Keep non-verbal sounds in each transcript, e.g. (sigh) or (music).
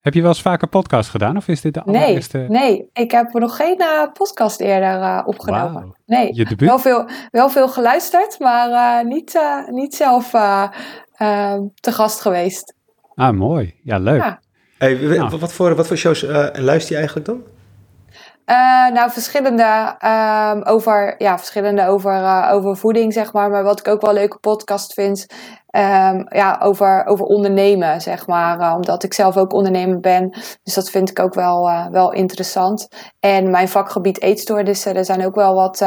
Heb je wel eens vaker podcast gedaan of is dit de allereerste? Nee, nee. ik heb nog geen uh, podcast eerder uh, opgenomen. Wow. Nee, Je debuut? wel veel, wel veel geluisterd, maar uh, niet, niet zelf te gast geweest. Ah, mooi. Ja, leuk. Ja. Hey, nou. wat, voor, wat voor shows luister je eigenlijk dan? Uh, nou, verschillende, um, over, ja, verschillende over, uh, over voeding, zeg maar. Maar wat ik ook wel een leuke podcast vind, um, ja, over, over ondernemen, zeg maar. Uh, omdat ik zelf ook ondernemer ben. Dus dat vind ik ook wel, wel interessant. En mijn vakgebied eetstoornissen, er zijn ook wel wat,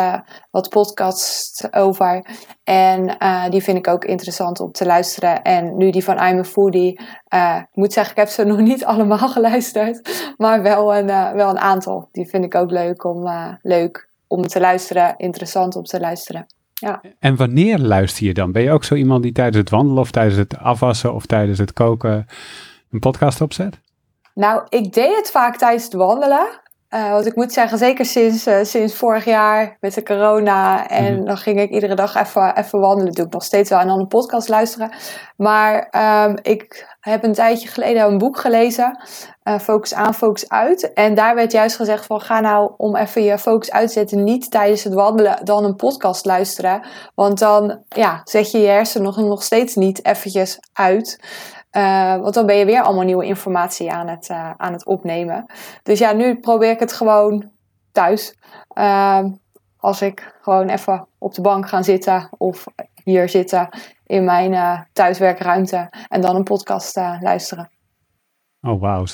wat podcasts over. En die vind ik ook interessant om te luisteren. En nu die van I'm a Foodie, ik moet zeggen, ik heb ze (laughs) nog niet allemaal geluisterd. Maar wel een, wel een aantal. Die vind ik ook leuk om, leuk om te luisteren, interessant om te luisteren. Ja. En wanneer luister je dan? Ben je ook zo iemand die tijdens het wandelen of tijdens het afwassen of tijdens het koken een podcast opzet? Nou, ik deed het vaak tijdens het wandelen. Uh, want ik moet zeggen, zeker sinds, uh, sinds vorig jaar met de corona. En mm -hmm. dan ging ik iedere dag even, even wandelen. Doe ik nog steeds wel en dan een podcast luisteren. Maar um, ik heb een tijdje geleden een boek gelezen. Uh, focus aan, focus uit. En daar werd juist gezegd van ga nou om even je focus uit te zetten. Niet tijdens het wandelen dan een podcast luisteren. Want dan ja, zet je je hersenen nog, nog steeds niet eventjes uit. Uh, want dan ben je weer allemaal nieuwe informatie aan het, uh, aan het opnemen. Dus ja, nu probeer ik het gewoon thuis. Uh, als ik gewoon even op de bank ga zitten of hier zitten in mijn uh, thuiswerkruimte en dan een podcast luisteren. Oh, wauw.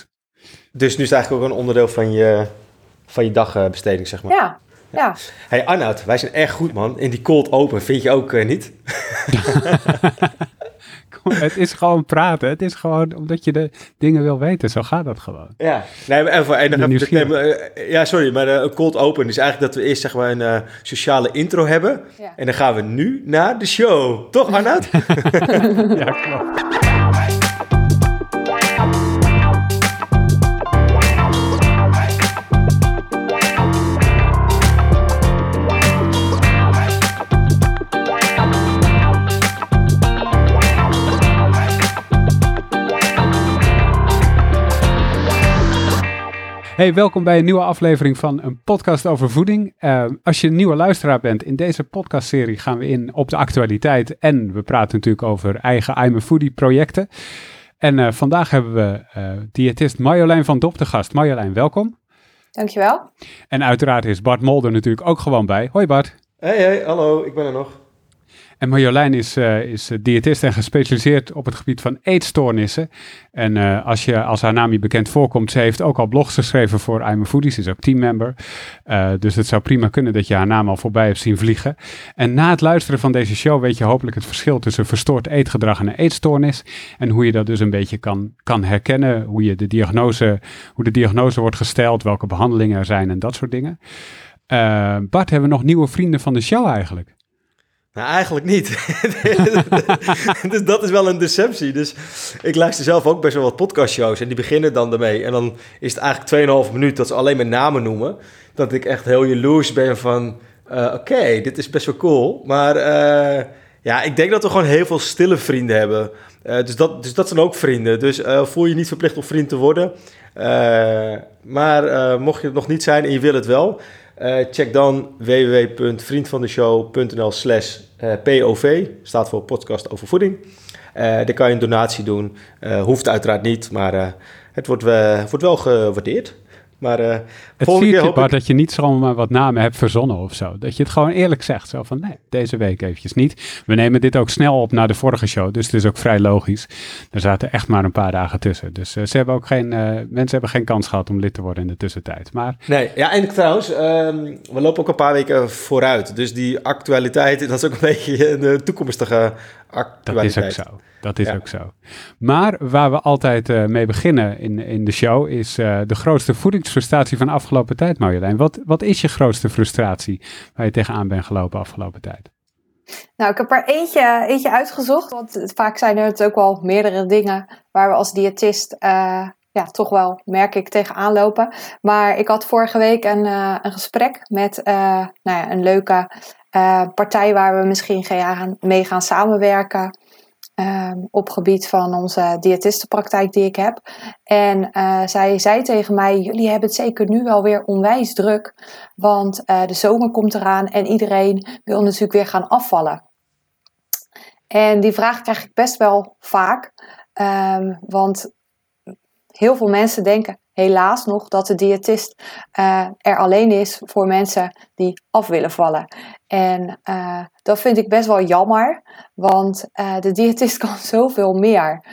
Dus nu is het eigenlijk ook een onderdeel van je, van je dagbesteding, zeg maar. Ja, ja. Hey Arnoud, wij zijn echt goed man. In die cold open vind je ook uh, niet? (laughs) (laughs) het is gewoon praten. Het is gewoon omdat je de dingen wil weten. Zo gaat dat gewoon. Ja, nee, maar even, en dan even, nee, ja, sorry, maar een cold open is eigenlijk dat we eerst zeg maar een uh, sociale intro hebben. Ja. En dan gaan we nu naar de show. Toch Arnoud? (laughs) ja, klopt. (laughs) Hey, welkom bij een nieuwe aflevering van een podcast over voeding. Uh, als je een nieuwe luisteraar bent, in deze podcastserie gaan we in op de actualiteit en we praten natuurlijk over eigen I'm a Foodie projecten. En uh, vandaag hebben we uh, diëtist Marjolein van Dop te gast. Marjolein, welkom. Dankjewel. En uiteraard is Bart Molder natuurlijk ook gewoon bij. Hoi Bart. Hey, hey, hallo, ik ben er nog. En Marjolein is, uh, is diëtist en gespecialiseerd op het gebied van eetstoornissen. En uh, als, je, als haar naam je bekend voorkomt, ze heeft ook al blogs geschreven voor I'm a Foodie. Ze is ook teammember. Dus het zou prima kunnen dat je haar naam al voorbij hebt zien vliegen. En na het luisteren van deze show weet je hopelijk het verschil tussen verstoord eetgedrag en een eetstoornis. En hoe je dat dus een beetje kan, kan herkennen. Hoe, je de diagnose, hoe de diagnose wordt gesteld, welke behandelingen er zijn en dat soort dingen. Bart, hebben we nog nieuwe vrienden van de show eigenlijk? Nou, eigenlijk niet. (laughs) dus dat is wel een deceptie. Dus ik luister zelf ook best wel wat podcastshows en die beginnen dan ermee. En dan is het eigenlijk 2,5 minuut dat ze alleen maar namen noemen. Dat ik echt heel jaloers ben van, uh, oké, dit is best wel cool. Maar uh, ja, ik denk dat we gewoon heel veel stille vrienden hebben. Uh, dus, dat, dus dat zijn ook vrienden. Dus voel je niet verplicht om vriend te worden. maar mocht je het nog niet zijn en je wil het wel... Uh, check dan www.vriendvandeshow.nl slash POV. Staat voor podcast over voeding. Uh, daar kan je een donatie doen. Hoeft uiteraard niet, maar het wordt, wordt wel gewaardeerd. Maar uh, het Bart, ik... dat je niet zomaar wat namen hebt verzonnen of zo. Dat je het gewoon eerlijk zegt. Zo van, nee, deze week eventjes niet. We nemen dit ook snel op naar de vorige show. Dus het is ook vrij logisch. Er zaten echt maar een paar dagen tussen. Dus uh, ze hebben ook geen, uh, mensen hebben geen kans gehad om lid te worden in de tussentijd. Maar... Nee, ja, en trouwens, um, we lopen ook een paar weken vooruit. Dus die actualiteit, (laughs) dat is ook een beetje de toekomstige actualiteit. Dat is ook zo. Dat is ja. ook zo. Maar waar we altijd uh, mee beginnen in, in de show is uh, de grootste voedingsfrustratie van de afgelopen tijd, Marjolein. Wat, wat is je grootste frustratie waar je tegenaan bent gelopen afgelopen tijd? Nou, ik heb er eentje, eentje uitgezocht, want vaak zijn er het ook wel meerdere dingen waar we als diëtist uh, ja, toch wel, merk ik, tegenaan lopen. Maar ik had vorige week een, een gesprek met nou ja, een leuke partij waar we misschien gaan, mee gaan samenwerken. Ehm, op gebied van onze diëtistenpraktijk die ik heb. En uh, zij zei tegen mij: Jullie hebben het zeker nu wel weer onwijs druk. Want uh, de zomer komt eraan en iedereen wil natuurlijk weer gaan afvallen. En die vraag krijg ik best wel vaak. Um, want heel veel mensen denken helaas nog dat de diëtist uh, er alleen is voor mensen die af willen vallen. En uh, dat vind ik best wel jammer, want uh, de diëtist (laughs) kan zoveel meer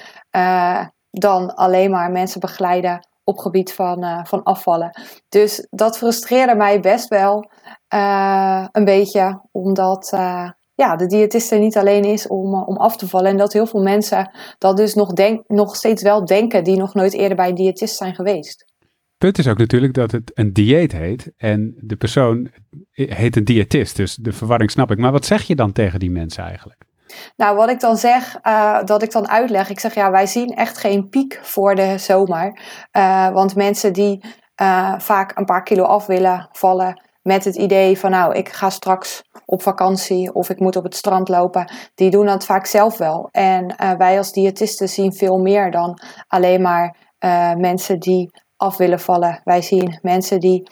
dan alleen maar mensen begeleiden op gebied van, van afvallen. Dus dat frustreerde mij best wel een beetje, omdat ja, de diëtist er niet alleen is om, om af te vallen. En dat heel veel mensen dat dus nog, denk, nog steeds wel denken die nog nooit eerder bij een diëtist zijn geweest. Punt is ook natuurlijk dat het een dieet heet en de persoon heet een diëtist. Dus de verwarring snap ik. Maar wat zeg je dan tegen die mensen eigenlijk? Nou, wat ik dan zeg, uh, dat ik dan uitleg. Ik zeg ja, wij zien echt geen piek voor de zomer. Uh, want mensen die vaak een paar kilo af willen vallen met het idee van nou, ik ga straks op vakantie of ik moet op het strand lopen, die doen dat vaak zelf wel. En wij als diëtisten zien veel meer dan alleen maar mensen die af willen vallen. Wij zien mensen die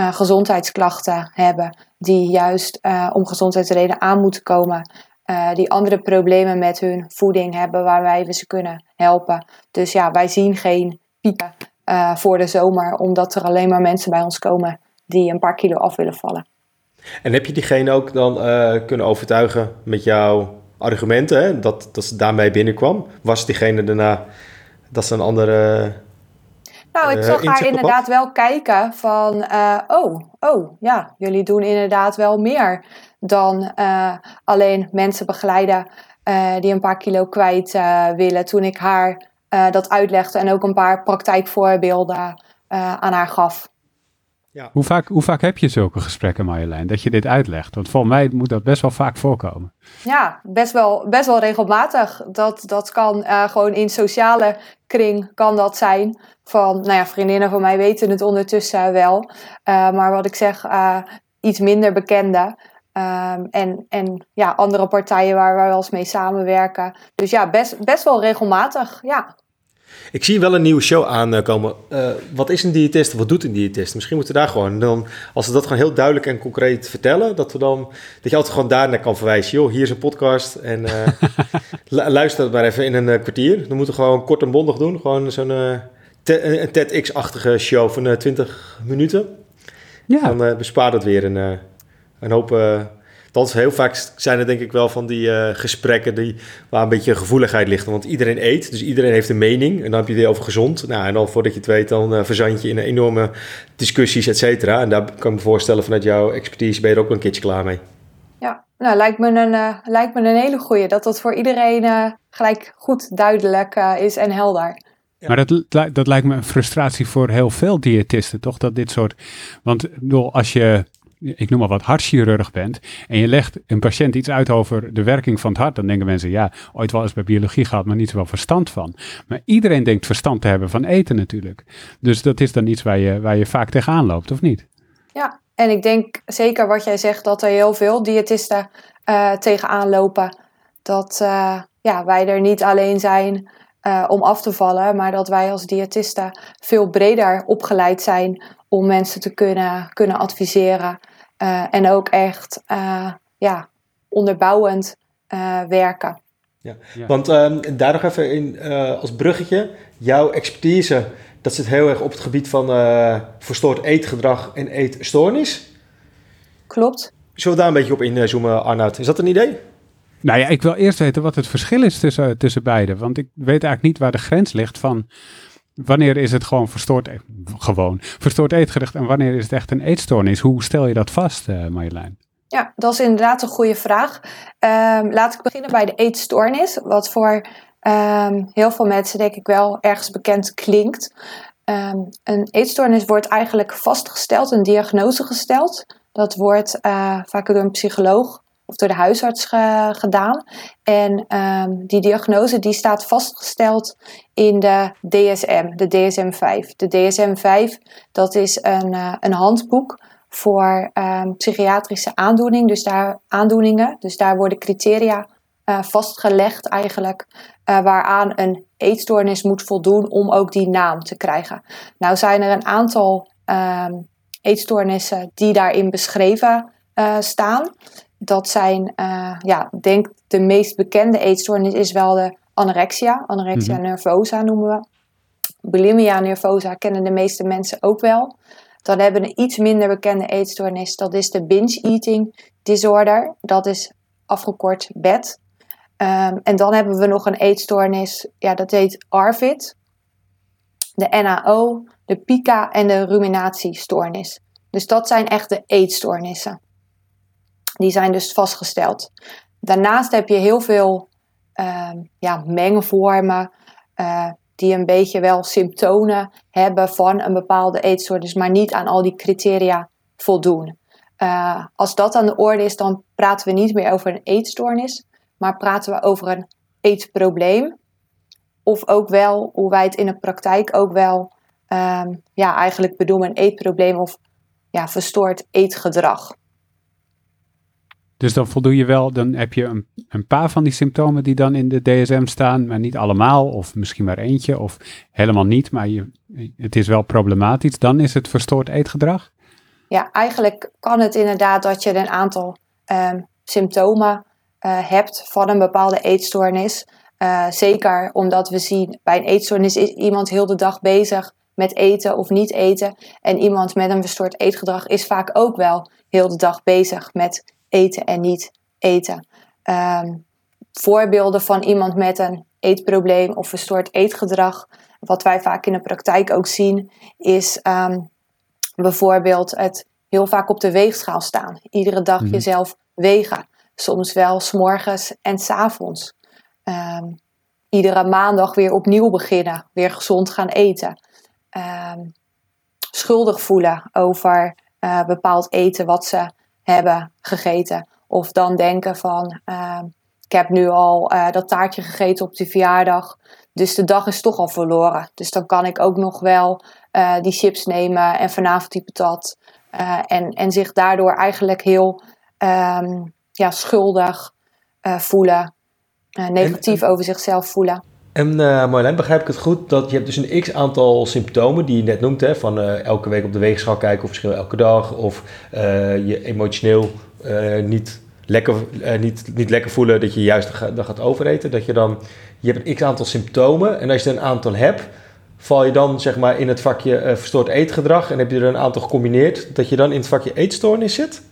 uh, gezondheidsklachten hebben, die juist om gezondheidsredenen aan moeten komen, die andere problemen met hun voeding hebben waarbij we ze kunnen helpen. Dus ja, wij zien geen pieken voor de zomer, omdat er alleen maar mensen bij ons komen die een paar kilo af willen vallen. En heb je diegene ook dan kunnen overtuigen met jouw argumenten, hè, dat, dat ze daarmee binnenkwam? Was diegene daarna dat ze een andere nou, ik eh, zag haar inderdaad wel kijken van, uh, oh, oh, ja, jullie doen inderdaad wel meer dan alleen mensen begeleiden die een paar kilo kwijt willen. Toen ik haar dat uitlegde en ook een paar praktijkvoorbeelden aan haar gaf. Ja. Hoe, vaak, hoe vaak heb je zulke gesprekken, Marjolein, dat je dit uitlegt? Want volgens mij moet dat best wel vaak voorkomen. Ja, best wel, best wel regelmatig. Dat, dat kan uh, gewoon in sociale kring kan dat zijn. Van, nou ja, vriendinnen van mij weten het ondertussen wel. Uh, maar wat ik zeg, uh, iets minder bekende. Um, en, en ja, andere partijen waar we wel eens mee samenwerken. Dus ja, best, best wel regelmatig, ja. Ik zie wel een nieuwe show aankomen. Uh, wat is een diëtist? Wat doet een diëtist? Misschien moeten we daar gewoon dan, als we dat gewoon heel duidelijk en concreet vertellen, dat we dan dat je altijd gewoon daar naar kan verwijzen. Joh, hier is een podcast en (laughs) uh, luister het maar even in een uh, kwartier. Dan moeten we gewoon kort en bondig doen. Gewoon zo'n een TEDx-achtige show van 20 minuten. Ja. Dan bespaart dat weer een, een hoop is heel vaak zijn er denk ik wel van die uh, gesprekken die, waar een beetje gevoeligheid ligt. Want iedereen eet, dus iedereen heeft een mening. En dan heb je het over gezond. Nou, en dan voordat je het weet, dan uh, verzand je in enorme discussies, et cetera. En daar kan ik me voorstellen, vanuit jouw expertise ben je er ook een keertje klaar mee. Ja, nou, lijkt me een, uh, lijkt me een hele goeie. Dat dat voor iedereen gelijk goed duidelijk is en helder. Ja. Maar dat, dat lijkt me een frustratie voor heel veel diëtisten, toch? Dat dit soort. Want bedoel, als je ik noem maar wat, hartchirurg bent en je legt een patiënt iets uit over de werking van het hart, dan denken mensen, ja, ooit wel eens bij biologie gehad, maar niet zoveel verstand van. Maar iedereen denkt verstand te hebben van eten natuurlijk. Dus dat is dan iets waar je, waar je vaak tegenaan loopt, of niet? Ja, en ik denk zeker wat jij zegt, dat er heel veel diëtisten uh, tegenaan lopen. Dat uh, ja, wij er niet alleen zijn uh, om af te vallen, maar dat wij als diëtisten veel breder opgeleid zijn om mensen te kunnen, kunnen adviseren. Uh, en ook echt uh, ja, onderbouwend uh, werken. Ja. ja. Want um, daar nog even in als bruggetje. Jouw expertise, dat zit heel erg op het gebied van verstoord eetgedrag en eetstoornis. Klopt. Zullen we daar een beetje op inzoomen, Arnoud? Is dat een idee? Nou ja, ik wil eerst weten wat het verschil is tussen, tussen beide. Want ik weet eigenlijk niet waar de grens ligt van wanneer is het gewoon verstoord, e- gewoon verstoord eetgericht en wanneer is het echt een eetstoornis? Hoe stel je dat vast, uh, Marjolein? Ja, dat is inderdaad een goede vraag. Um, laat ik beginnen bij de eetstoornis, wat voor um, heel veel mensen denk ik wel ergens bekend klinkt. Um, een eetstoornis wordt eigenlijk vastgesteld, een diagnose gesteld. Dat wordt uh, vaak door een psycholoog of door de huisarts gedaan. En um, die diagnose die staat vastgesteld in de DSM, de DSM-5. De DSM-5 dat is een, uh, een handboek voor um, psychiatrische aandoening, dus daar, aandoeningen. Dus daar worden criteria vastgelegd eigenlijk, waaraan een eetstoornis moet voldoen om ook die naam te krijgen. Nou zijn er een aantal ehm, eetstoornissen die daarin beschreven staan. Dat zijn, ja, denk de meest bekende eetstoornis is wel de anorexia. Anorexia mhm. nervosa noemen we. Bulimia nervosa kennen de meeste mensen ook wel. Dan hebben we een iets minder bekende eetstoornis. Dat is de binge eating disorder. Dat is afgekort BED. Um, en dan hebben we nog een eetstoornis. Ja, dat heet ARVID. De NAO, de PICA en de ruminatiestoornis. Dus dat zijn echt de eetstoornissen. Die zijn dus vastgesteld. Daarnaast heb je heel veel um, ja, mengenvormen. Uh, die een beetje wel symptomen hebben van een bepaalde eetstoornis, maar niet aan al die criteria voldoen. Uh, als dat aan de orde is, dan praten we niet meer over een eetstoornis, maar praten we over een eetprobleem. Of ook wel, hoe wij het in de praktijk ook wel um, ja, eigenlijk bedoelen, een eetprobleem of ja, verstoord eetgedrag. Dus dan voldoe je wel, dan heb je een, een, paar van die symptomen die dan in de DSM staan, maar niet allemaal, of misschien maar eentje, of helemaal niet, maar je, het is wel problematisch. Dan is het verstoord eetgedrag? Ja, eigenlijk kan het inderdaad dat je een aantal ehm, symptomen uh, hebt van een bepaalde eetstoornis. Uh, zeker omdat we zien bij een eetstoornis is iemand heel de dag bezig met eten of niet eten. En iemand met een verstoord eetgedrag is vaak ook wel heel de dag bezig met eten en niet eten. Ehm, voorbeelden van iemand met een eetprobleem of verstoord eetgedrag, wat wij vaak in de praktijk ook zien, is ehm, bijvoorbeeld het heel vaak op de weegschaal staan. Iedere dag mhm. jezelf wegen. Soms wel s'morgens en s'avonds. Um, iedere maandag weer opnieuw beginnen. Weer gezond gaan eten. schuldig voelen over uh, bepaald eten wat ze hebben gegeten. Of dan denken van, uh, ik heb nu al uh, dat taartje gegeten op de verjaardag. Dus de dag is toch al verloren. Dus dan kan ik ook nog wel uh, die chips nemen en vanavond die patat. en, en zich daardoor eigenlijk heel um, ja, schuldig voelen. negatief over zichzelf voelen. En uh, Marjolein, begrijp ik het goed dat je hebt dus een x aantal symptomen die je net noemt, hè, van uh, elke week op de weegschaal kijken of misschien elke dag, of uh, je emotioneel niet, lekker, niet, niet lekker voelen dat je juist dan gaat overeten, dat je dan, je hebt een x aantal symptomen en als je er een aantal hebt, val je dan zeg maar in het vakje verstoord eetgedrag en heb je er een aantal gecombineerd, dat je dan in het vakje eetstoornis zit?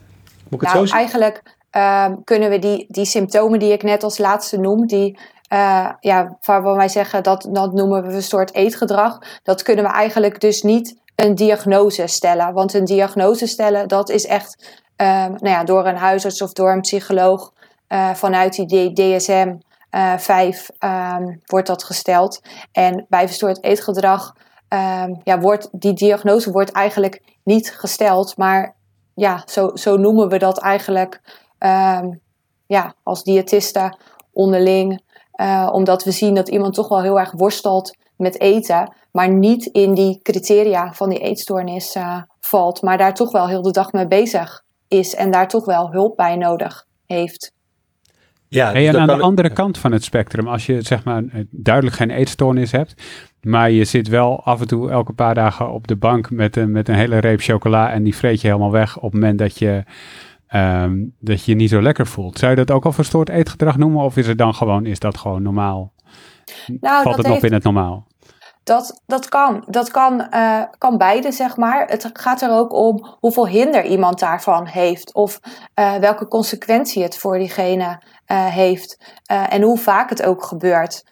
Moet ik het nou, zo zien? eigenlijk ehm, kunnen we die, die symptomen die ik net als laatste noem, die uh, ja, waarvan wij zeggen dat, dat noemen we een soort eetgedrag. Dat kunnen we eigenlijk dus niet een diagnose stellen. Want een diagnose stellen, dat is echt uh, nou ja, door een huisarts of door een psycholoog uh, vanuit die DSM 5 um, wordt dat gesteld. En bij verstoord eetgedrag um, ja, wordt die diagnose wordt eigenlijk niet gesteld. Maar ja, zo, zo noemen we dat eigenlijk um, ja, als diëtisten onderling. Uh, omdat we zien dat iemand toch wel heel erg worstelt met eten, maar niet in die criteria van die eetstoornis uh, valt, maar daar toch wel heel de dag mee bezig is en daar toch wel hulp bij nodig heeft. Ja, dus en aan de andere kant van het spectrum, als je zeg maar duidelijk geen eetstoornis hebt, maar je zit wel af en toe elke paar dagen op de bank met een, met een hele reep chocola en die vreet je helemaal weg op het moment dat je um, dat je je niet zo lekker voelt. Zou je dat ook al verstoord eetgedrag noemen of is het dan gewoon, is dat gewoon normaal? Nou, Valt het nog in het normaal? Dat, dat kan. Dat kan, uh, kan beide, zeg maar. Het gaat er ook om hoeveel hinder iemand daarvan heeft. Of uh, welke consequentie het voor diegene uh, heeft. en hoe vaak het ook gebeurt.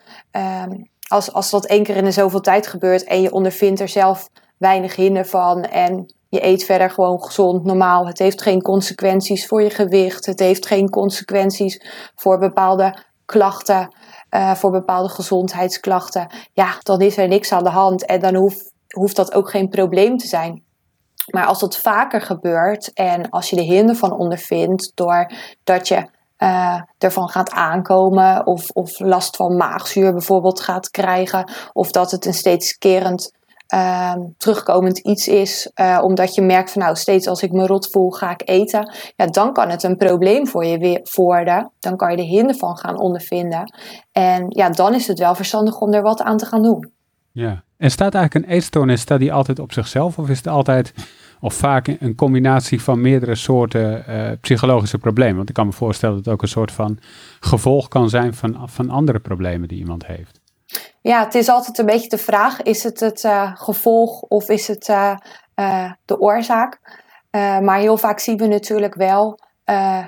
Um, als, als dat één keer in de zoveel tijd gebeurt en je ondervindt er zelf weinig hinder van. En je eet verder gewoon gezond, normaal. Het heeft geen consequenties voor je gewicht. Het heeft geen consequenties voor bepaalde klachten, uh, voor bepaalde gezondheidsklachten. Ja, dan is er niks aan de hand en dan hoeft, hoeft dat ook geen probleem te zijn. Maar als dat vaker gebeurt en als je er hinder van ondervindt doordat je uh, ervan gaat aankomen of, of last van maagzuur bijvoorbeeld gaat krijgen of dat het een steeds kerend ehm, terugkomend iets is, uh, omdat je merkt van nou steeds als ik me rot voel ga ik eten, ja, dan kan het een probleem voor je worden. Dan kan je er hinder van gaan ondervinden. En ja, dan is het wel verstandig om er wat aan te gaan doen. Ja, en staat eigenlijk een eetstoornis, staat die altijd op zichzelf of is het altijd of vaak een combinatie van meerdere soorten uh, psychologische problemen? Want ik kan me voorstellen dat het ook een soort van gevolg kan zijn van, van andere problemen die iemand heeft. Ja, het is altijd een beetje de vraag: is het het uh, gevolg of is het uh, de oorzaak? maar heel vaak zien we natuurlijk wel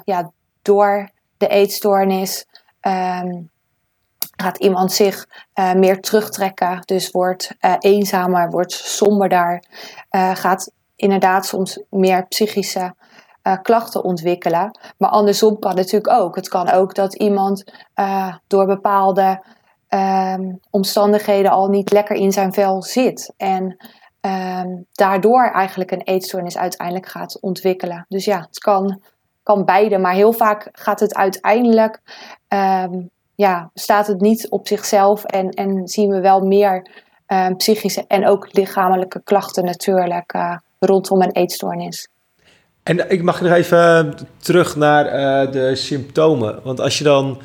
ja, door de eetstoornis. Um, gaat iemand zich meer terugtrekken, dus wordt eenzamer, wordt somberder, gaat inderdaad soms meer psychische klachten ontwikkelen. Maar andersom kan het natuurlijk ook. Het kan ook dat iemand door bepaalde um, omstandigheden al niet lekker in zijn vel zit. En um, daardoor eigenlijk een eetstoornis uiteindelijk gaat ontwikkelen. Dus ja, het kan, kan beide. Maar heel vaak gaat het uiteindelijk. Um, ja, staat het niet op zichzelf en, en zien we wel meer psychische en ook lichamelijke klachten natuurlijk uh, rondom een eetstoornis. En ik mag nog even terug naar de symptomen. Want als je dan,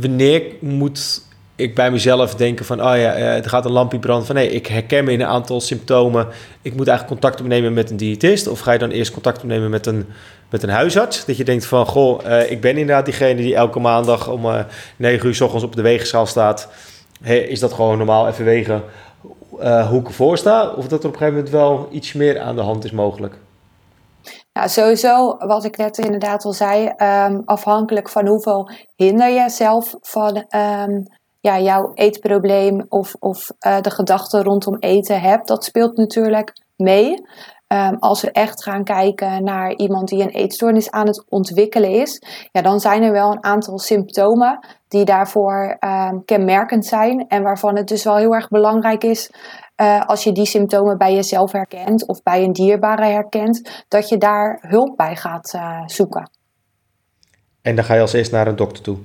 wanneer moet ik bij mezelf denken van, oh ja, uh, er gaat een lampje branden van, nee, ik herken me in een aantal symptomen. Ik moet eigenlijk contact opnemen met een diëtist. Of ga je dan eerst contact opnemen met een, met een huisarts? Dat je denkt van, goh, ik ben inderdaad diegene die elke maandag om 9 uur s ochtends op de weegschaal staat. Is dat gewoon normaal even wegen? uh, hoe ik ervoor sta? Of dat er op een gegeven moment wel iets meer aan de hand is mogelijk? Nou, sowieso, wat ik net inderdaad al zei, um, afhankelijk van hoeveel hinder je zelf van um, ja, jouw eetprobleem of, of uh, de gedachten rondom eten hebt, dat speelt natuurlijk mee. Um, als we echt gaan kijken naar iemand die een eetstoornis aan het ontwikkelen is, ja, dan zijn er wel een aantal symptomen die daarvoor um, kenmerkend zijn. En waarvan het dus wel heel erg belangrijk is, uh, als je die symptomen bij jezelf herkent of bij een dierbare herkent, dat je daar hulp bij gaat uh, zoeken. En dan ga je als eerst naar een dokter toe,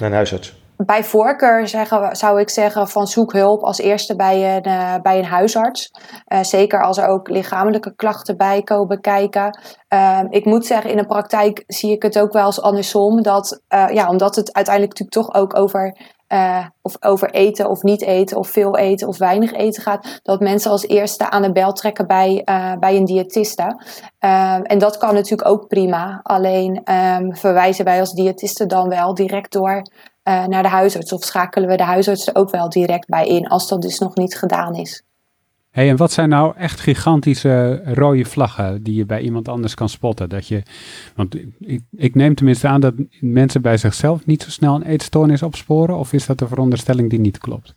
naar een huisarts? Bij voorkeur zeggen, zou ik zeggen van zoek hulp als eerste bij een, uh, bij een huisarts. Uh, zeker als er ook lichamelijke klachten bij komen kijken. Uh, ik moet zeggen, in de praktijk zie ik het ook wel eens andersom. Dat, uh, ja, omdat het uiteindelijk natuurlijk toch ook over, of over eten of niet eten, of veel eten of weinig eten gaat. Dat mensen als eerste aan de bel trekken bij, bij een diëtiste. Ehm, en dat kan natuurlijk ook prima. Alleen ehm, verwijzen wij als diëtiste dan wel direct door uh, naar de huisarts. Of schakelen we de huisarts er ook wel direct bij in als dat dus nog niet gedaan is. Hey, en wat zijn nou echt gigantische rode vlaggen die je bij iemand anders kan spotten? Dat je, want ik, ik neem tenminste aan dat mensen bij zichzelf niet zo snel een eetstoornis opsporen. Of is dat een veronderstelling die niet klopt?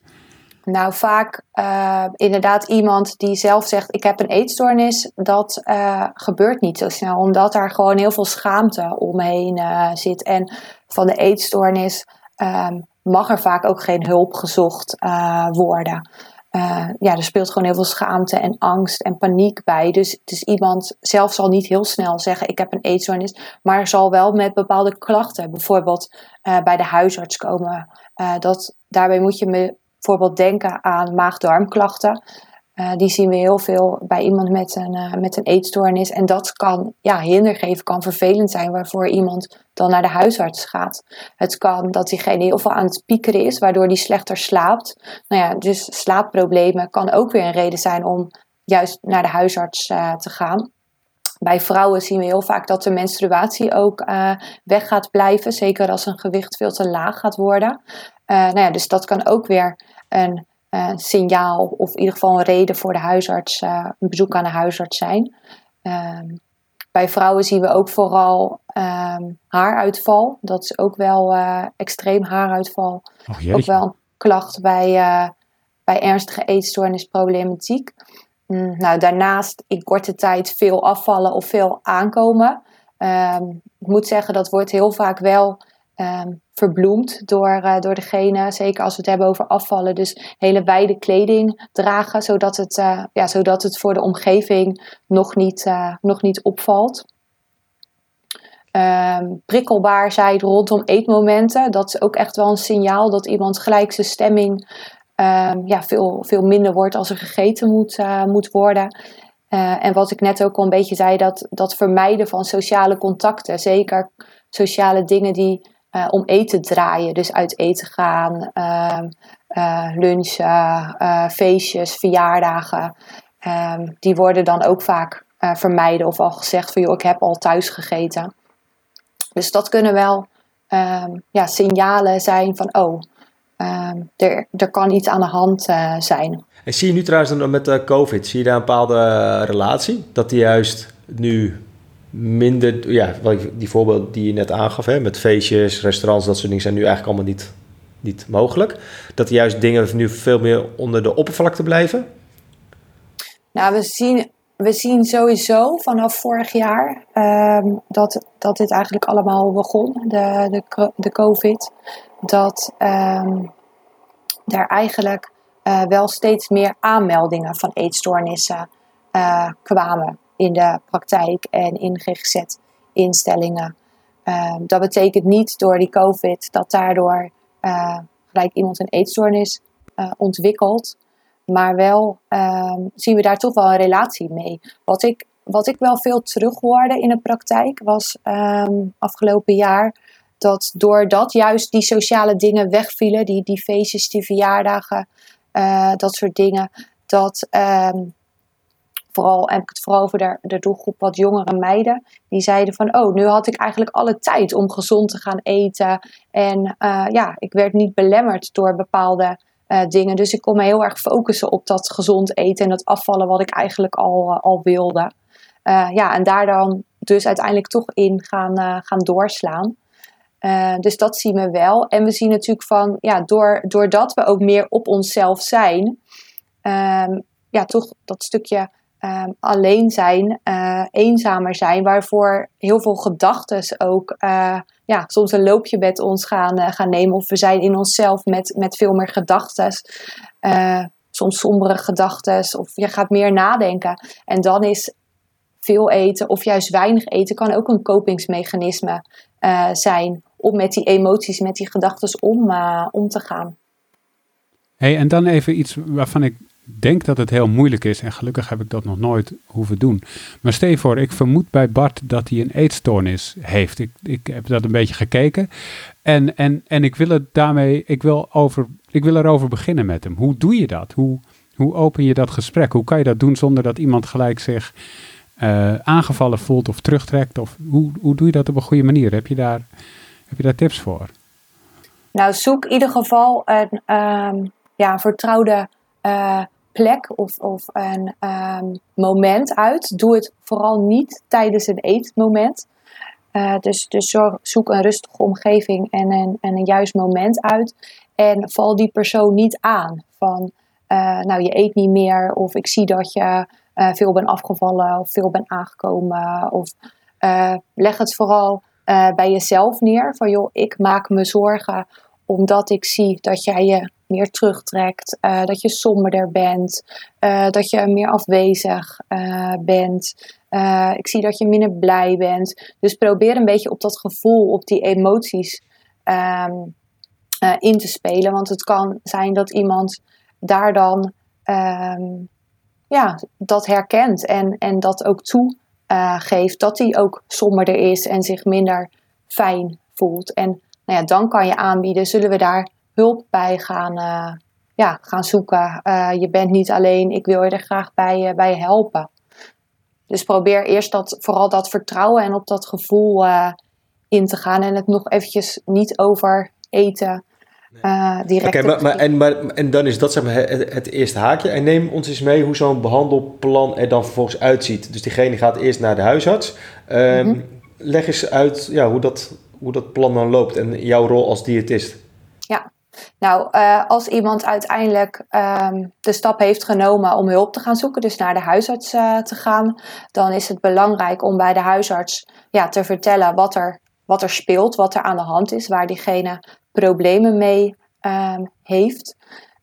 Nou, vaak uh, inderdaad iemand die zelf zegt: Ik heb een eetstoornis. Dat uh, gebeurt niet zo snel, omdat daar gewoon heel veel schaamte omheen uh, zit. En van de eetstoornis um, mag er vaak ook geen hulp gezocht uh, worden. Uh, ja, er speelt gewoon heel veel schaamte en angst en paniek bij. Dus, dus iemand zelf zal niet heel snel zeggen: Ik heb een eetstoornis, maar zal wel met bepaalde klachten, bijvoorbeeld uh, bij de huisarts komen. dat, daarbij moet je bijvoorbeeld denken aan maag-darmklachten. Uh, die zien we heel veel bij iemand met een, uh, met een eetstoornis. En dat kan ja, hinder geven, kan vervelend zijn, waarvoor iemand dan naar de huisarts gaat. Het kan dat diegene heel veel aan het piekeren is, waardoor die slechter slaapt. Nou ja, dus slaapproblemen kan ook weer een reden zijn om juist naar de huisarts uh, te gaan. Bij vrouwen zien we heel vaak dat de menstruatie ook weg gaat blijven, zeker als een gewicht veel te laag gaat worden. nou ja, dus dat kan ook weer een uh, signaal of in ieder geval een reden voor de huisarts, uh, een bezoek aan de huisarts zijn. Uh, bij vrouwen zien we ook vooral ehm, haaruitval. Dat is ook wel uh, extreem haaruitval. Oh, ook wel een klacht bij, bij ernstige eetstoornisproblematiek. Mm, nou, daarnaast in korte tijd veel afvallen of veel aankomen. Ehm, ik moet zeggen, dat wordt heel vaak wel um, verbloemd door, uh, door degene. Zeker als we het hebben over afvallen. Dus hele wijde kleding dragen, zodat het, uh, ja, zodat het voor de omgeving nog niet, uh, nog niet opvalt. Um, prikkelbaar zijn rondom eetmomenten. Dat is ook echt wel een signaal dat iemand gelijk zijn stemming ehm, ja, veel, veel minder wordt als er gegeten moet, moet worden. en wat ik net ook al een beetje zei, dat, dat vermijden van sociale contacten, zeker sociale dingen die om eten draaien, dus uit eten gaan, ehm, lunchen, feestjes, verjaardagen, ehm, die worden dan ook vaak vermijden of al gezegd van joh, ik heb al thuis gegeten. Dus dat kunnen wel um, ja, signalen zijn van, oh, er, er kan iets aan de hand uh, zijn. En zie je nu trouwens met de COVID, zie je daar een bepaalde relatie? Dat die juist nu minder, ja, die voorbeeld die je net aangaf, hè, met feestjes, restaurants, dat soort dingen zijn nu eigenlijk allemaal niet, niet mogelijk. Dat juist dingen nu veel meer onder de oppervlakte blijven? Nou, we zien we zien sowieso vanaf vorig jaar ehm, dat, dat dit eigenlijk allemaal begon, de, de, de COVID. Dat um, er eigenlijk uh, wel steeds meer aanmeldingen van eetstoornissen uh, kwamen in de praktijk en in GGZ-instellingen. Um, dat betekent niet door die COVID dat daardoor uh, gelijk iemand een eetstoornis ontwikkelt. Maar wel ehm, zien we daar toch wel een relatie mee. Wat ik, wat ik wel veel terug hoorde in de praktijk was um, afgelopen jaar dat doordat juist die sociale dingen wegvielen, die, die feestjes, die verjaardagen, uh, dat soort dingen, dat vooral, heb ik het vooral over de, de doelgroep wat jongere meiden, die zeiden van, oh, nu had ik eigenlijk alle tijd om gezond te gaan eten. En uh, ja, ik werd niet belemmerd door bepaalde uh, dingen. Dus ik kon me heel erg focussen op dat gezond eten en dat afvallen wat ik eigenlijk al, uh, al wilde. Ja, en daar dan dus uiteindelijk toch in gaan, gaan doorslaan. dus dat zien we wel. En we zien natuurlijk van, ja, door, doordat we ook meer op onszelf zijn, um, ja, toch dat stukje um, alleen zijn, eenzamer zijn, waarvoor heel veel gedachten ook ja, soms een loopje met ons gaan, uh, gaan nemen. Of we zijn in onszelf met, met veel meer gedachten. Soms sombere gedachten. Of je gaat meer nadenken. En dan is veel eten of juist weinig eten kan ook een kopingsmechanisme zijn. Om met die emoties, met die gedachten om, om te gaan. Hey, en dan even iets waarvan ik denk dat het heel moeilijk is. En gelukkig heb ik dat nog nooit hoeven doen. Maar stel voor, ik vermoed bij Bart dat hij een eetstoornis heeft. Ik, ik heb dat een beetje gekeken. En, en, en ik wil het daarmee, ik wil, over, ik wil erover beginnen met hem. Hoe doe je dat? Hoe, hoe open je dat gesprek? Hoe kan je dat doen zonder dat iemand gelijk zich uh, aangevallen voelt of terugtrekt? Of hoe, hoe doe je dat op een goede manier? Heb je daar, heb je daar tips voor? Nou, zoek in ieder geval een um, ja, vertrouwde uh, plek of, of een um, moment uit. Doe het vooral niet tijdens een eetmoment. Uh, dus dus zoek een rustige omgeving en een, en een juist moment uit. En val die persoon niet aan van, uh, nou je eet niet meer of ik zie dat je uh, veel bent afgevallen of veel bent aangekomen. Of leg het vooral bij jezelf neer van joh, ik maak me zorgen omdat ik zie dat jij je meer terugtrekt, uh, dat je somberder bent, uh, dat je meer afwezig uh, bent. ik zie dat je minder blij bent. Dus probeer een beetje op dat gevoel, op die emoties um, in te spelen. Want het kan zijn dat iemand daar dan um, ja, dat herkent en, en dat ook toegeeft dat hij ook somberder is en zich minder fijn voelt. En nou ja, dan kan je aanbieden, zullen we daar hulp bij gaan, uh, ja, gaan zoeken. Uh, je bent niet alleen, ik wil je er graag bij, uh, bij helpen. Dus probeer eerst dat, vooral dat vertrouwen en op dat gevoel in te gaan. En het nog eventjes niet over eten uh, direct. Oké, maar, maar, en, maar, en dan is dat zeg maar, het, het, eerste haakje. En neem ons eens mee hoe zo'n behandelplan er dan vervolgens uitziet. Dus diegene gaat eerst naar de huisarts. Um, mm -hmm. Leg eens uit ja, hoe, dat, hoe dat plan dan loopt en jouw rol als diëtist. Nou, uh, als iemand uiteindelijk um, de stap heeft genomen om hulp te gaan zoeken, dus naar de huisarts uh, te gaan, dan is het belangrijk om bij de huisarts ja, te vertellen wat er, wat er speelt, wat er aan de hand is, waar diegene problemen mee um, heeft.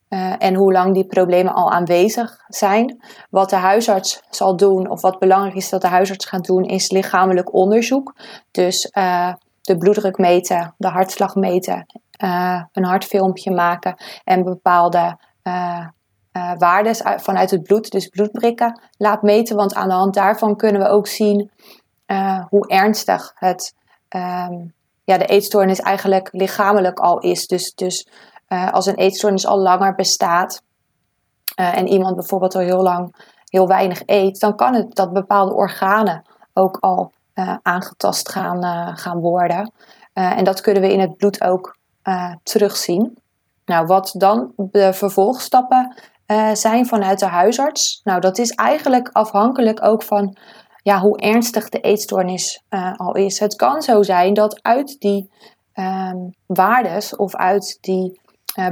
Uh, en hoe lang die problemen al aanwezig zijn. Wat de huisarts zal doen, of wat belangrijk is dat de huisarts gaat doen, is lichamelijk onderzoek. Dus de bloeddruk meten, de hartslag meten, uh, een hartfilmpje maken en bepaalde uh, waarden vanuit het bloed, dus bloedprikken, laat meten. Want aan de hand daarvan kunnen we ook zien hoe ernstig het, ehm, ja, de eetstoornis eigenlijk lichamelijk al is. Dus, dus als een eetstoornis al langer bestaat en iemand bijvoorbeeld al heel lang heel weinig eet, dan kan het dat bepaalde organen ook al aangetast gaan, gaan worden. en dat kunnen we in het bloed ook terugzien. Nou, wat dan de vervolgstappen uh, zijn vanuit de huisarts? Nou, dat is eigenlijk afhankelijk ook van ja, hoe ernstig de eetstoornis uh, al is. Het kan zo zijn dat uit die um, waardes of uit die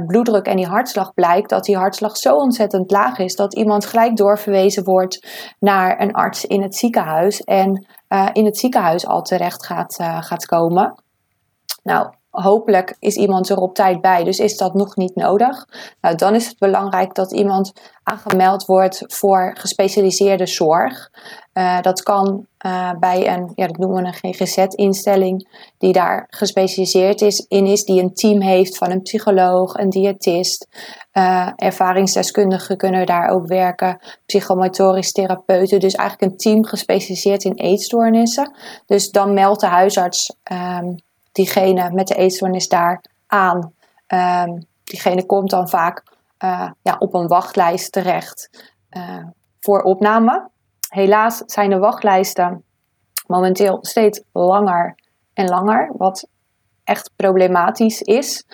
bloeddruk en die hartslag blijkt dat die hartslag zo ontzettend laag is dat iemand gelijk doorverwezen wordt naar een arts in het ziekenhuis en in het ziekenhuis al terecht gaat, gaat komen. Nou, hopelijk is iemand er op tijd bij, dus is dat nog niet nodig. Nou, dan is het belangrijk dat iemand aangemeld wordt voor gespecialiseerde zorg. Uh, dat kan uh, bij een, ja, dat noemen we een GGZ-instelling, die daar gespecialiseerd is, in is, die een team heeft van een psycholoog, een diëtist. Uh, ervaringsdeskundigen kunnen daar ook werken, psychomotorisch therapeuten. Dus eigenlijk een team gespecialiseerd in eetstoornissen. Dus dan meldt de huisarts um, diegene met de eetstoornis daar aan. Um, diegene komt dan vaak uh, ja, op een wachtlijst terecht uh, voor opname. Helaas zijn de wachtlijsten momenteel steeds langer en langer, wat echt problematisch is.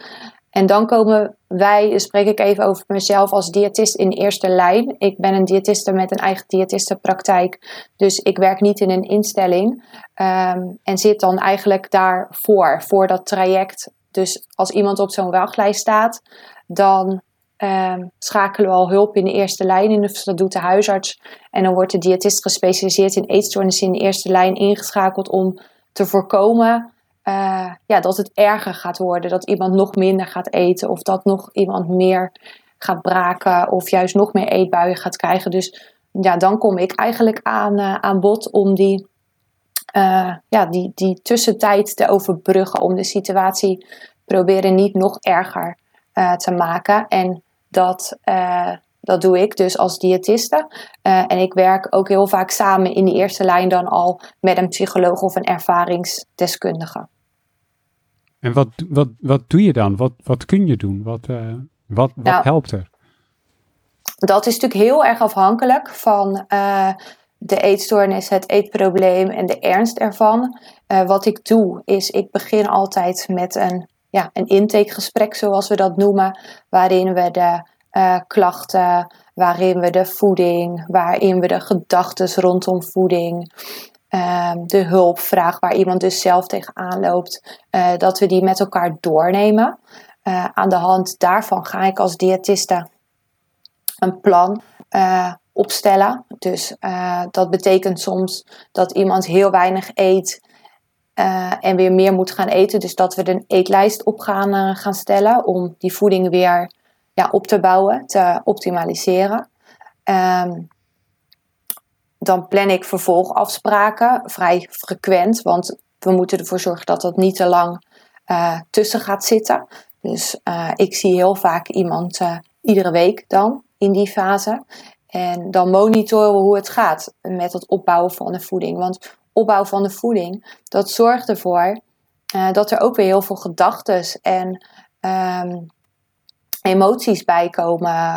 En dan komen wij, spreek ik even over mezelf als diëtist in eerste lijn. Ik ben een diëtiste met een eigen diëtistenpraktijk. Dus ik werk niet in een instelling. Um, en zit dan eigenlijk daarvoor, voor dat traject. Dus als iemand op zo'n wachtlijst staat, dan um, schakelen we al hulp in de eerste lijn in. Dat doet de huisarts. En dan wordt de diëtist gespecialiseerd in eetstoornissen in de eerste lijn ingeschakeld om te voorkomen uh, ja, dat het erger gaat worden. Dat iemand nog minder gaat eten of dat nog iemand meer gaat braken of juist nog meer eetbuien gaat krijgen. Dus ja, dan kom ik eigenlijk aan, uh, aan bod om die, uh, ja, die, die tussentijd te overbruggen. Om de situatie proberen niet nog erger te maken. En dat, dat doe ik dus als diëtiste. en ik werk ook heel vaak samen in de eerste lijn dan al met een psycholoog of een ervaringsdeskundige. En wat, wat, wat doe je dan? Wat, wat kun je doen? Wat, uh, wat, wat nou, helpt er? Dat is natuurlijk heel erg afhankelijk van uh, de eetstoornis, het eetprobleem en de ernst ervan. Wat ik doe is, ik begin altijd met een, ja, een intakegesprek, zoals we dat noemen, waarin we de klachten, waarin we de voeding, waarin we de gedachten rondom voeding, Ehm, de hulpvraag waar iemand dus zelf tegenaan loopt, uh, dat we die met elkaar doornemen. Uh, aan de hand daarvan ga ik als diëtiste een plan opstellen. Dus dat betekent soms dat iemand heel weinig eet en weer meer moet gaan eten. Dus dat we een eetlijst op gaan, gaan stellen om die voeding weer op te bouwen, te optimaliseren. Um, dan plan ik vervolgafspraken vrij frequent, want we moeten ervoor zorgen dat dat niet te lang uh, tussen gaat zitten. Dus uh, ik zie heel vaak iemand uh, iedere week dan in die fase. En dan monitoren hoe het gaat met het opbouwen van de voeding. Want opbouw van de voeding, dat zorgt ervoor dat er ook weer heel veel gedachten en um, emoties bij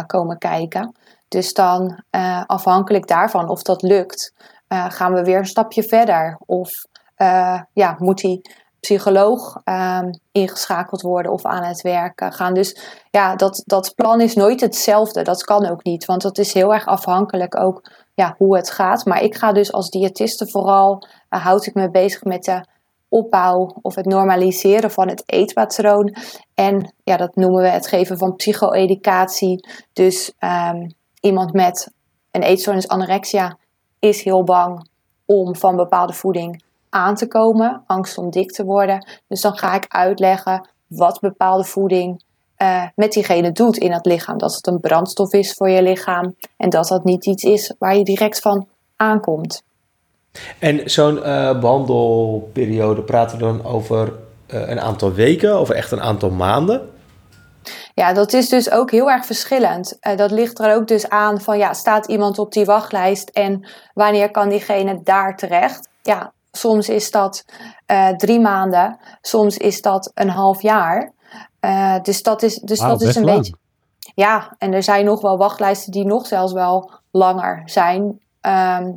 komen, kijken. Dus dan uh, afhankelijk daarvan of dat lukt, uh, gaan we weer een stapje verder. Of uh, ja, moet die psycholoog um, ingeschakeld worden of aan het werken gaan. Dus ja, dat, dat plan is nooit hetzelfde. Dat kan ook niet, want dat is heel erg afhankelijk ook ja, hoe het gaat. Maar ik ga dus als diëtiste vooral, houd ik me bezig met de opbouw of het normaliseren van het eetpatroon. En ja, dat noemen we het geven van psycho-educatie. Dus um, iemand met een eetstoornis anorexia is heel bang om van bepaalde voeding aan te komen, angst om dik te worden. Dus dan ga ik uitleggen wat bepaalde voeding uh, met diegene doet in het lichaam. Dat het een brandstof is voor je lichaam en dat dat niet iets is waar je direct van aankomt. En zo'n uh, behandelperiode praten we dan over uh, een aantal weken of echt een aantal maanden? Ja, dat is dus ook heel erg verschillend. Uh, dat ligt er ook dus aan van, ja, staat iemand op die wachtlijst en wanneer kan diegene daar terecht? Ja, soms is dat uh, drie maanden, soms is dat een half jaar. Uh, dus dat is, dus dat is een lang. beetje. Ja, en er zijn nog wel wachtlijsten die nog zelfs wel langer zijn. Ehm,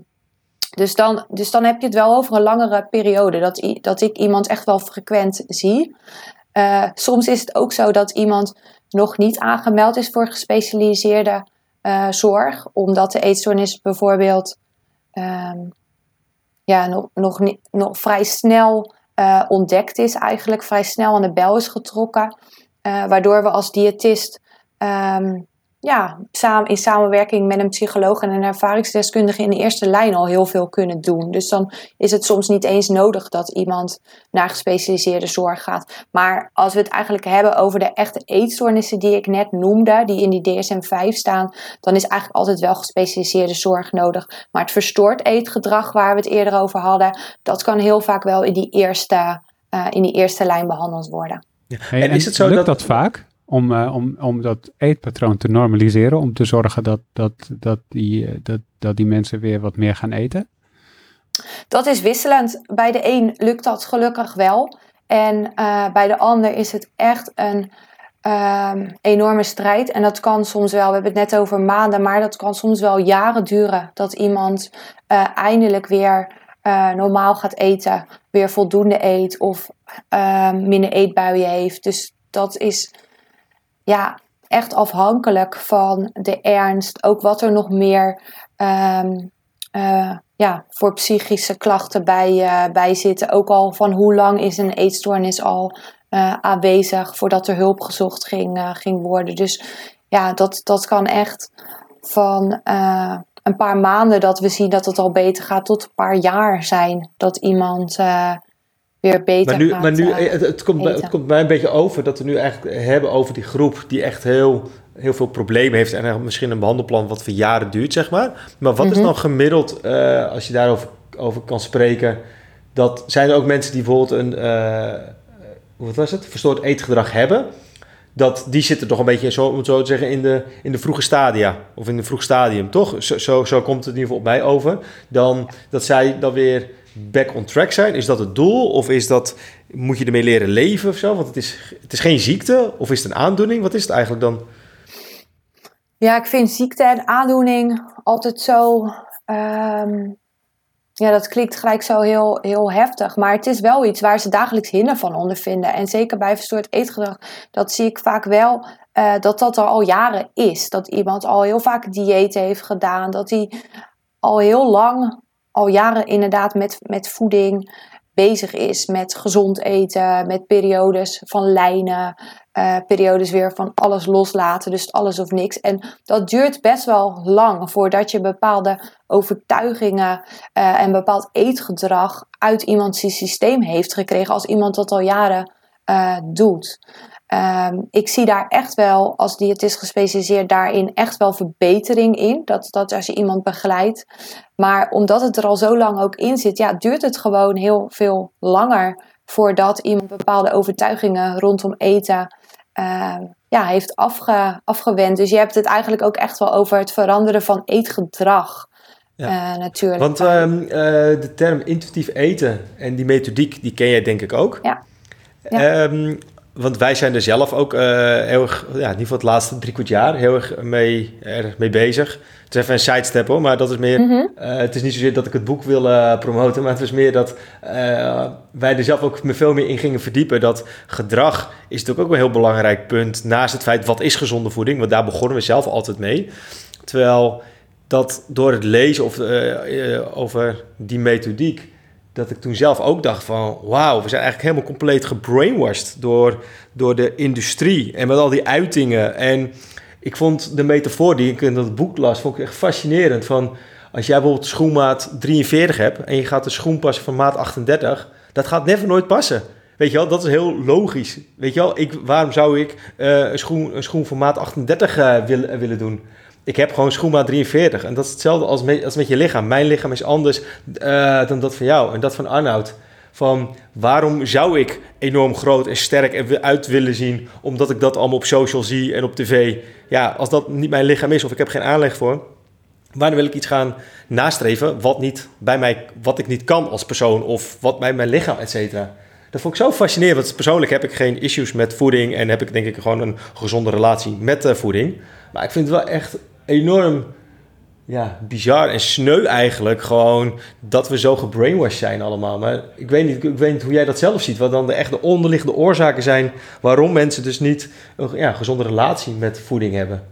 dus, dan, dus dan heb je het wel over een langere periode dat, dat ik iemand echt wel frequent zie. Eh, soms is het ook zo dat iemand nog niet aangemeld is voor gespecialiseerde eh, zorg, omdat de eetstoornis bijvoorbeeld ehm, ja, nog, nog, nog vrij snel eh, ontdekt is, eigenlijk vrij snel aan de bel is getrokken. Waardoor we als diëtist ehm, ja, samen, in samenwerking met een psycholoog en een ervaringsdeskundige in de eerste lijn al heel veel kunnen doen. Dus dan is het soms niet eens nodig dat iemand naar gespecialiseerde zorg gaat. Maar als we het eigenlijk hebben over de echte eetstoornissen die ik net noemde, die in die DSM-5 staan, dan is eigenlijk altijd wel gespecialiseerde zorg nodig. Maar het verstoord eetgedrag waar we het eerder over hadden, dat kan heel vaak wel in die eerste, uh, in die eerste lijn behandeld worden. Ja. En is het zo lukt dat... dat vaak? Om, uh, om, om dat eetpatroon te normaliseren, om te zorgen dat, dat, dat, die, uh, dat, dat die mensen weer wat meer gaan eten? Dat is wisselend. Bij de een lukt dat gelukkig wel. En uh, bij de ander is het echt een um, enorme strijd. En dat kan soms wel, we hebben het net over maanden, maar dat kan soms wel jaren duren. Dat iemand eindelijk weer normaal gaat eten, weer voldoende eet of minder eetbuien heeft. Dus dat is ja, echt afhankelijk van de ernst. Ook wat er nog meer um, uh, ja, voor psychische klachten bij, uh, bij zitten. Ook al van hoe lang is een eetstoornis al uh, aanwezig voordat er hulp gezocht ging, ging worden. Dus ja, dat, dat kan echt van een paar maanden dat we zien dat het al beter gaat, tot een paar jaar zijn dat iemand weer beter maar nu, gaat Maar nu, het, het, komt, het komt mij een beetje over dat we nu eigenlijk hebben over die groep die echt heel, heel veel problemen heeft en misschien een behandelplan wat voor jaren duurt, zeg maar. Maar wat mm -hmm. is dan gemiddeld, uh, als je daarover over kan spreken, dat zijn er ook mensen die bijvoorbeeld een, uh, wat was het, verstoord eetgedrag hebben, dat die zitten toch een beetje, zo, om het zo te zeggen, in de, in de vroege stadia. Of in een vroeg stadium, toch? Zo, zo, zo komt het in ieder geval op mij over. Dan dat zij dan weer back on track zijn? Is dat het doel? Of is dat, moet je ermee leren leven of zo? Want het is, het is geen ziekte. Of is het een aandoening? Wat is het eigenlijk dan? Ja, ik vind ziekte en aandoening altijd zo... Um, ja, dat klinkt gelijk zo heel, heel heftig. Maar het is wel iets waar ze dagelijks hinder van ondervinden. En zeker bij verstoord eetgedrag, dat zie ik vaak wel... Uh, dat dat er al jaren is. Dat iemand al heel vaak dieet heeft gedaan. Dat hij al heel lang al jaren inderdaad met, met voeding bezig is. Met gezond eten, met periodes van lijnen, uh, periodes weer van alles loslaten. Dus alles of niks. En dat duurt best wel lang voordat je bepaalde overtuigingen uh, en bepaald eetgedrag uit iemands systeem heeft gekregen. Als iemand dat al jaren uh, doet. Um, ik zie daar echt wel, als diëtist gespecialiseerd daarin, echt wel verbetering in. Dat, dat als je iemand begeleidt. Maar omdat het er al zo lang ook in zit, ja, duurt het gewoon heel veel langer voordat iemand bepaalde overtuigingen rondom eten uh, ja, heeft afge, afgewend. Dus je hebt het eigenlijk ook echt wel over het veranderen van eetgedrag. Ja. Uh, natuurlijk. Want uh, de term intuïtief eten en die methodiek, die ken jij denk ik ook. Ja. ja. Um, want wij zijn er zelf ook uh, heel erg, ja, in ieder geval het laatste drie kwart jaar, heel erg mee, erg mee bezig. Het is even een sidestep hoor, maar dat is meer, mm -hmm. uh, het is niet zozeer dat ik het boek wil uh, promoten, maar het was meer dat wij er zelf ook veel meer in gingen verdiepen. Dat gedrag is natuurlijk ook een heel belangrijk punt, naast het feit wat is gezonde voeding, want daar begonnen we zelf altijd mee. Terwijl dat door het lezen of, over die methodiek, dat ik toen zelf ook dacht van... wauw, we zijn eigenlijk helemaal compleet gebrainwashed door, door de industrie... en met al die uitingen. En ik vond de metafoor die ik in dat boek las, vond ik echt fascinerend. Van als jij bijvoorbeeld schoenmaat 43 hebt... en je gaat de schoen passen van maat 38... dat gaat never nooit passen. Weet je wel, dat is heel logisch. Weet je wel, ik, waarom zou ik uh, een, schoen, een schoen van maat 38 uh, willen, willen doen... Ik heb gewoon schoenmaat 43. En dat is hetzelfde als met, als met je lichaam. Mijn lichaam is anders uh, dan dat van jou. En dat van Arnoud. Van waarom zou ik enorm groot en sterk en uit willen zien, omdat ik dat allemaal op social zie en op tv. Ja, als dat niet mijn lichaam is of ik heb geen aanleg voor, waarom wil ik iets gaan nastreven wat, niet bij mij, wat ik niet kan als persoon of wat bij mijn lichaam, et cetera. Dat vond ik zo fascinerend. Want persoonlijk heb ik geen issues met voeding en heb ik denk ik gewoon een gezonde relatie met de voeding. Maar ik vind het wel echt enorm ja, bizar en sneu eigenlijk gewoon dat we zo gebrainwashed zijn allemaal. Maar ik weet niet, ik weet niet hoe jij dat zelf ziet. Wat dan de echte onderliggende oorzaken zijn waarom mensen dus niet een ja, gezonde relatie met voeding hebben.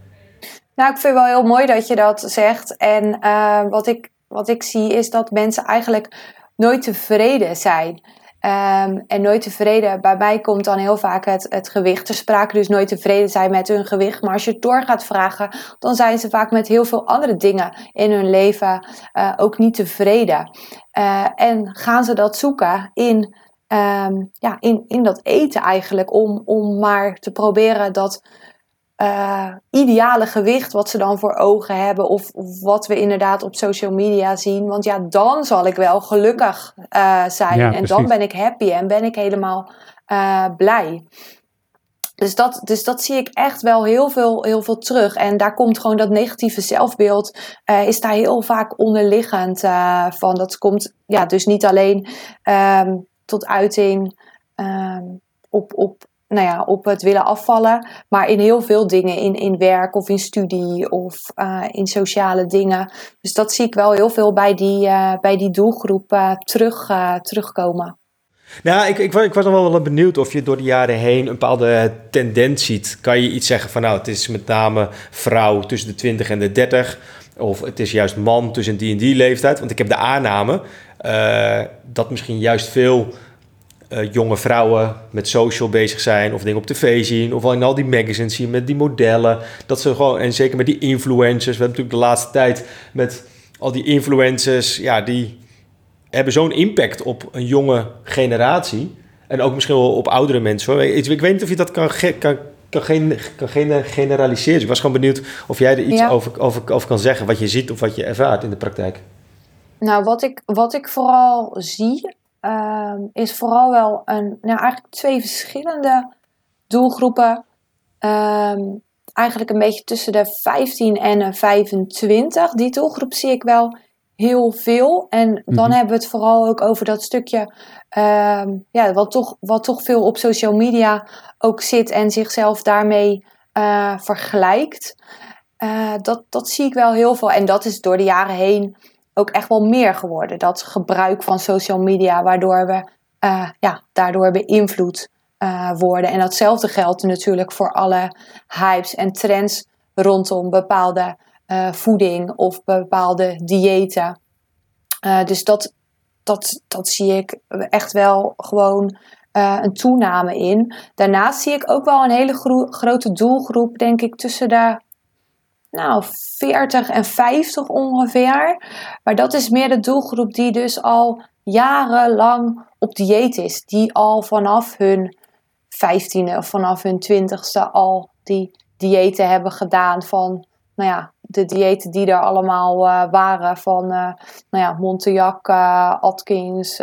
Nou, ik vind het wel heel mooi dat je dat zegt. En uh, wat, ik, wat ik zie is dat mensen eigenlijk nooit tevreden zijn. Um, en nooit tevreden. Bij mij komt dan heel vaak het, het gewicht ter sprake. Dus nooit tevreden zijn met hun gewicht. Maar als je het door gaat vragen, dan zijn ze vaak met heel veel andere dingen in hun leven uh, ook niet tevreden. Uh, en gaan ze dat zoeken in, um, ja, in, in dat eten eigenlijk. Om, om maar te proberen dat uh, ideale gewicht wat ze dan voor ogen hebben. Of, of, wat we inderdaad op social media zien. Want ja, dan zal ik wel gelukkig uh, zijn. Ja, en dan ben ik happy en ben ik helemaal uh, blij. Dus dat, dus dat zie ik echt wel heel veel, heel veel terug. En daar komt gewoon dat negatieve zelfbeeld, is daar heel vaak onderliggend van. Dat komt ja, dus niet alleen um, tot uiting um, op, op nou ja, op het willen afvallen. Maar in heel veel dingen. In, in werk of in studie of uh, in sociale dingen. Dus dat zie ik wel heel veel bij die, uh, bij die doelgroep uh, terug, terugkomen. Nou, ik, ik, ik was nog wel benieuwd of je door de jaren heen een bepaalde tendens ziet. Kan je iets zeggen van nou, het is met name vrouw tussen de 20 en de 30. Of het is juist man tussen die en die leeftijd. Want ik heb de aanname dat misschien juist veel uh, jonge vrouwen met social bezig zijn of dingen op tv zien of in al die magazines zien met die modellen. Dat ze gewoon, en zeker met die influencers. We hebben natuurlijk de laatste tijd met al die influencers, ja, die hebben zo'n impact op een jonge generatie. En ook misschien wel op oudere mensen. Hoor. Ik, ik weet niet of je dat kan, kan, kan, geen, kan generaliseren. Ik was gewoon benieuwd of jij er iets ja. over, over, over kan zeggen. Wat je ziet of wat je ervaart in de praktijk. Nou, wat ik, wat ik vooral zie um, is vooral wel een, nou eigenlijk twee verschillende doelgroepen. Um, eigenlijk een beetje tussen de 15 en de 25. Die doelgroep zie ik wel heel veel. En dan mm-hmm. hebben we het vooral ook over dat stukje, um, ja, wat, toch, wat toch veel op social media ook zit en zichzelf daarmee uh, vergelijkt. Uh, dat, dat zie ik wel heel veel. En dat is door de jaren heen ook echt wel meer geworden. Dat gebruik van social media, waardoor we uh, ja, daardoor beïnvloed uh, worden. En datzelfde geldt natuurlijk voor alle hypes en trends rondom bepaalde uh, voeding of bepaalde diëten. dus dat, dat, dat zie ik echt wel gewoon een toename in. Daarnaast zie ik ook wel een hele gro grote doelgroep, denk ik, tussen de nou, 40 en 50 ongeveer. Maar dat is meer de doelgroep die dus al jarenlang op dieet is. Die al vanaf hun 15e of vanaf hun 20ste al die diëten hebben gedaan van, nou ja, de diëten die er allemaal uh, waren van, uh, nou ja, Montejac, uh, Atkins,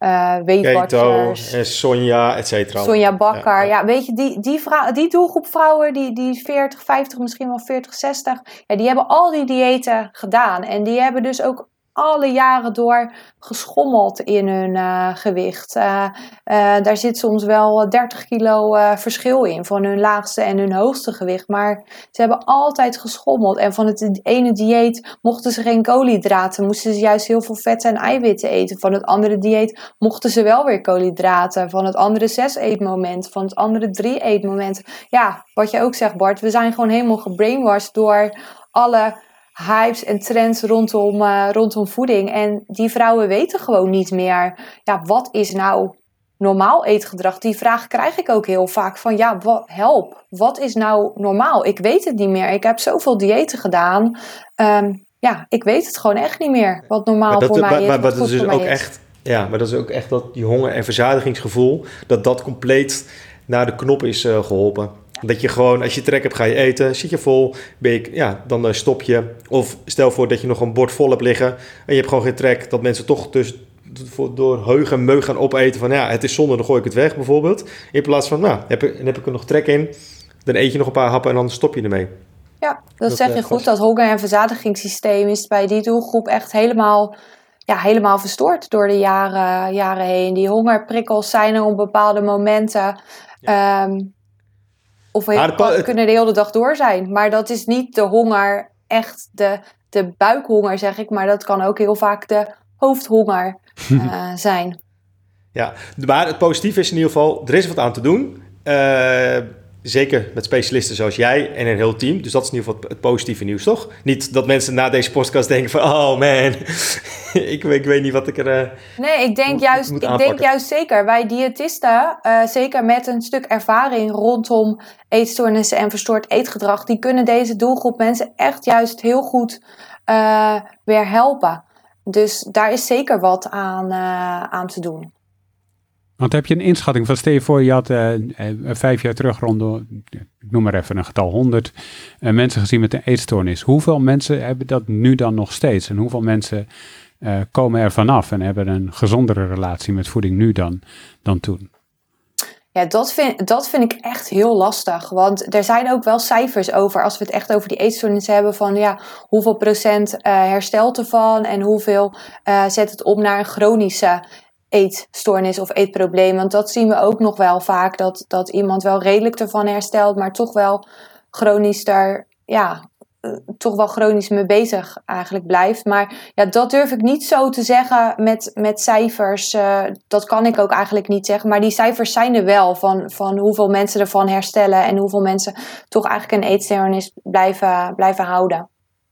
uh, Weight Watchers. en Sonja, et cetera. Sonja Bakker. Ja, ja. weet je, die, die, vrouw, die doelgroep vrouwen, die, die 40, 50, misschien wel 40, 60, ja, die hebben al die diëten gedaan. En die hebben dus ook alle jaren door geschommeld in hun uh, gewicht. Uh, uh, daar zit soms wel 30 kilo verschil in van hun laagste en hun hoogste gewicht. Maar ze hebben altijd geschommeld. En van het ene dieet mochten ze geen koolhydraten, moesten ze juist heel veel vetten en eiwitten eten. Van het andere dieet mochten ze wel weer koolhydraten. Van het andere zes eetmoment, van het andere drie eetmoment. Ja, wat je ook zegt Bart, we zijn gewoon helemaal gebrainwashed door alle hypes en trends rondom, uh, rondom voeding. En die vrouwen weten gewoon niet meer, ja, wat is nou normaal eetgedrag? Die vraag krijg ik ook heel vaak van, ja, wat, help, wat is nou normaal? Ik weet het niet meer. Ik heb zoveel diëten gedaan. Um, ja, ik weet het gewoon echt niet meer, wat normaal dat, voor mij maar, is. Maar, maar dat is dus ook echt, ja, maar dat is ook echt dat die honger- en verzadigingsgevoel, dat dat compleet naar de knop is uh, geholpen. Dat je gewoon, als je trek hebt, ga je eten. Zit je vol, ben je, ja, dan uh, stop je. Of stel voor dat je nog een bord vol hebt liggen. En je hebt gewoon geen trek. Dat mensen toch dus door heug en meug gaan opeten van ja, het is zonde, dan gooi ik het weg bijvoorbeeld. In plaats van, nou, heb ik, dan heb ik er nog trek in, dan eet je nog een paar happen en dan stop je ermee. Ja, dat, zeg je goed. Dat honger- en verzadigingssysteem is bij die doelgroep echt helemaal, ja, helemaal verstoord door de jaren, jaren heen. Die hongerprikkels zijn er op bepaalde momenten. Ehm, of we kunnen de hele dag door zijn. Maar dat is niet de honger, echt de, de buikhonger zeg ik. Maar dat kan ook heel vaak de hoofdhonger (laughs) eh, zijn. Ja, maar het positieve is in ieder geval, er is wat aan te doen. Eh, zeker met specialisten zoals jij en een heel team. Dus dat is in ieder geval het, positieve nieuws, toch? Niet dat mensen na deze podcast denken van... Oh man, (laughs) ik, ik weet niet wat ik er... eh, Nee, ik denk, moet- juist, moet ik denk juist zeker. Wij diëtisten, eh, zeker met een stuk ervaring rondom eetstoornissen en verstoord eetgedrag, die kunnen deze doelgroep mensen echt juist heel goed eh, weer helpen. Dus daar is zeker wat aan, aan te doen. Want heb je een inschatting van, stel je voor, je had eh, eh, vijf jaar terug rond, ik noem maar even een getal 100 eh, mensen gezien met een eetstoornis. Hoeveel mensen hebben dat nu dan nog steeds? En hoeveel mensen komen er vanaf en hebben een gezondere relatie met voeding nu dan, dan toen? Ja, dat vind, dat vind ik echt heel lastig. Want er zijn ook wel cijfers over, als we het echt over die eetstoornissen hebben, van ja, hoeveel procent herstelt ervan en hoeveel zet het om naar een chronische eetstoornis of eetprobleem. Want dat zien we ook nog wel vaak, dat, dat iemand wel redelijk ervan herstelt, maar toch wel chronisch daar, ja, eh, toch wel chronisch mee bezig eigenlijk blijft. Maar ja, dat durf ik niet zo te zeggen met, met cijfers. eh, dat kan ik ook eigenlijk niet zeggen. Maar die cijfers zijn er wel van, van hoeveel mensen ervan herstellen en hoeveel mensen toch eigenlijk een eetstoornis blijven, blijven houden.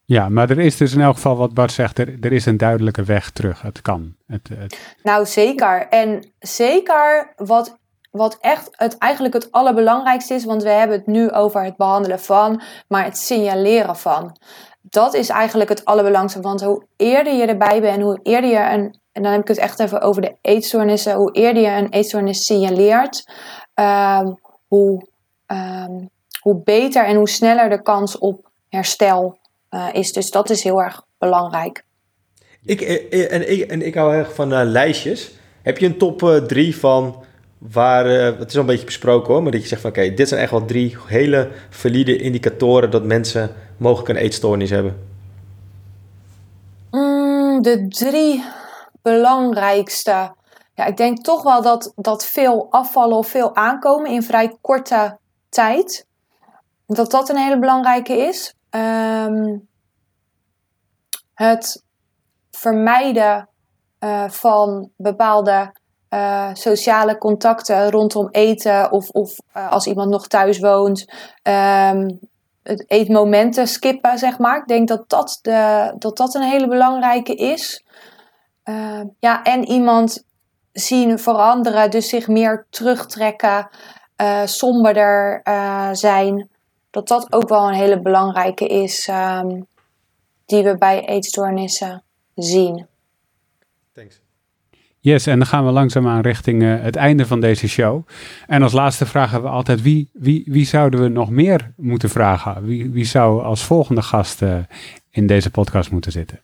Ja, maar er is dus in elk geval wat Bart zegt, er, is een duidelijke weg terug. Het kan. Het, het, Nou, zeker. En zeker wat, wat echt het, eigenlijk het allerbelangrijkste is, want we hebben het nu over het behandelen van, maar het signaleren van. Dat is eigenlijk het allerbelangrijkste, want hoe eerder je erbij bent, hoe eerder je een, en dan heb ik het echt even over de eetstoornissen, hoe eerder je een eetstoornis signaleert, ehm, hoe, ehm, hoe beter en hoe sneller de kans op herstel eh, is. Dus dat is heel erg belangrijk. Ik, eh, en, ik, en ik hou erg van eh, lijstjes. Heb je een top eh, drie van waar, eh, het is al een beetje besproken hoor, maar dat je zegt van oké, dit zijn echt wel drie hele valide indicatoren dat mensen mogelijk een eetstoornis hebben. Mm, de drie belangrijkste. Ja, ik denk toch wel dat, dat veel afvallen of veel aankomen in vrij korte tijd. Dat dat een hele belangrijke is. Ehm, het vermijden eh, van bepaalde eh, sociale contacten rondom eten of, of eh, als iemand nog thuis woont. Ehm, het eetmomenten skippen, zeg maar. Ik denk dat dat, de, dat, dat een hele belangrijke is. Uh, ja, en iemand zien veranderen, dus zich meer terugtrekken, somberder zijn. Dat dat ook wel een hele belangrijke is, um, die we bij eetstoornissen zien. Thanks. Yes, en dan gaan we langzaamaan richting uh, het einde van deze show. En als laatste vragen we altijd, wie, wie, wie zouden we nog meer moeten vragen? Wie, wie zou als volgende gast uh, in deze podcast moeten zitten?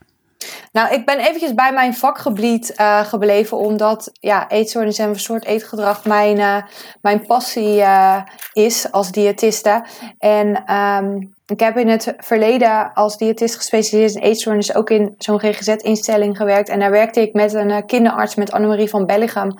Nou, ik ben eventjes bij mijn vakgebied uh, gebleven, omdat ja, eetstoornis en verstoord eetgedrag mijn, uh, mijn passie uh, is als diëtiste. En um, ik heb in het verleden als diëtist gespecialiseerd in eetstoornis ook in zo'n GGZ-instelling gewerkt. En daar werkte ik met een kinderarts, met Annemarie van Bellegem,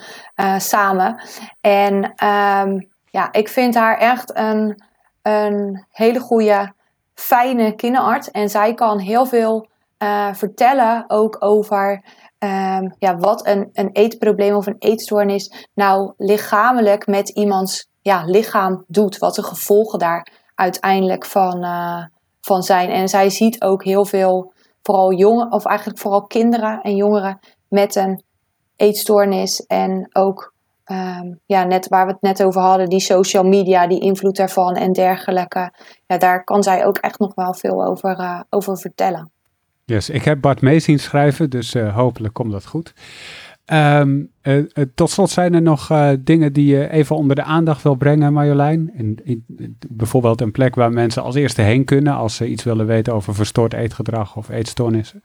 samen. En um, ja, ik vind haar echt een, een hele goede, fijne kinderarts. En zij kan heel veel uh, vertellen ook over um, ja, wat een, een eetprobleem of een eetstoornis nou lichamelijk met iemands ja, lichaam doet. Wat de gevolgen daar uiteindelijk van, uh, van zijn. En zij ziet ook heel veel, vooral jongen, of eigenlijk vooral kinderen en jongeren met een eetstoornis. En ook, um, ja, net waar we het net over hadden, die social media, die invloed daarvan en dergelijke. Ja, daar kan zij ook echt nog wel veel over, uh, over vertellen. Yes, ik heb Bart mee zien schrijven, dus uh, hopelijk komt dat goed. Um, uh, uh, tot slot zijn er nog dingen die je even onder de aandacht wil brengen, Marjolein. En, bijvoorbeeld een plek waar mensen als eerste heen kunnen als ze iets willen weten over verstoord eetgedrag of eetstoornissen.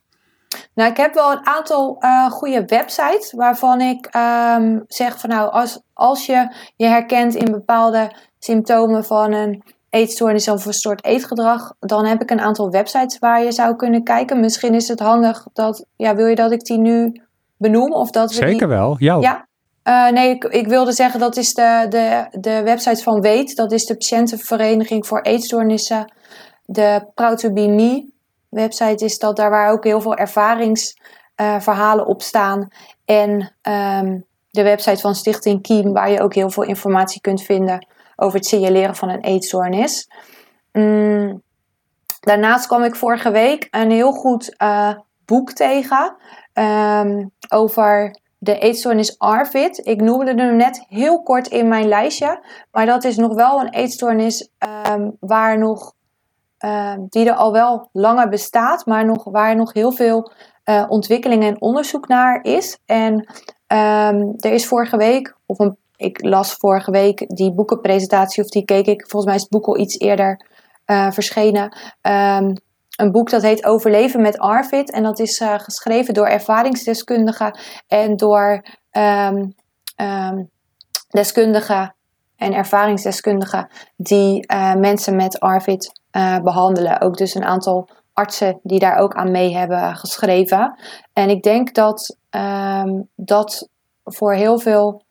Nou, ik heb wel een aantal goede websites waarvan ik um, zeg van nou, als, als je je herkent in bepaalde symptomen van een eetstoornis of verstoord eetgedrag, dan heb ik een aantal websites waar je zou kunnen kijken. Misschien is het handig dat, ja, wil je dat ik die nu benoem? Of dat Zeker wel, jou. Ja, uh, nee, ik, ik, wilde zeggen dat is de, de, de website van WEET, dat is de Patiëntenvereniging voor Eetstoornissen. De Proud to Be Me website is dat daar waar ook heel veel ervaringsverhalen uh, op staan. En um, de website van Stichting Kiem, waar je ook heel veel informatie kunt vinden over het signaleren van een eetstoornis. Mm, daarnaast kwam ik vorige week een heel goed uh, boek tegen um, over de eetstoornis ARFID. Ik noemde hem net heel kort in mijn lijstje, maar dat is nog wel een eetstoornis um, waar nog, uh, die er al wel langer bestaat, maar nog, waar nog heel veel uh, ontwikkeling en onderzoek naar is. En er is vorige week, of een, ik las vorige week die boekenpresentatie, of die keek ik, volgens mij is het boek al iets eerder uh, verschenen. Um, een boek dat heet Overleven met Arvid. En dat is uh, geschreven door ervaringsdeskundigen en door um, um, deskundigen en ervaringsdeskundigen die uh, mensen met Arvid behandelen. Ook dus een aantal artsen die daar ook aan mee hebben geschreven. En ik denk dat dat voor heel veel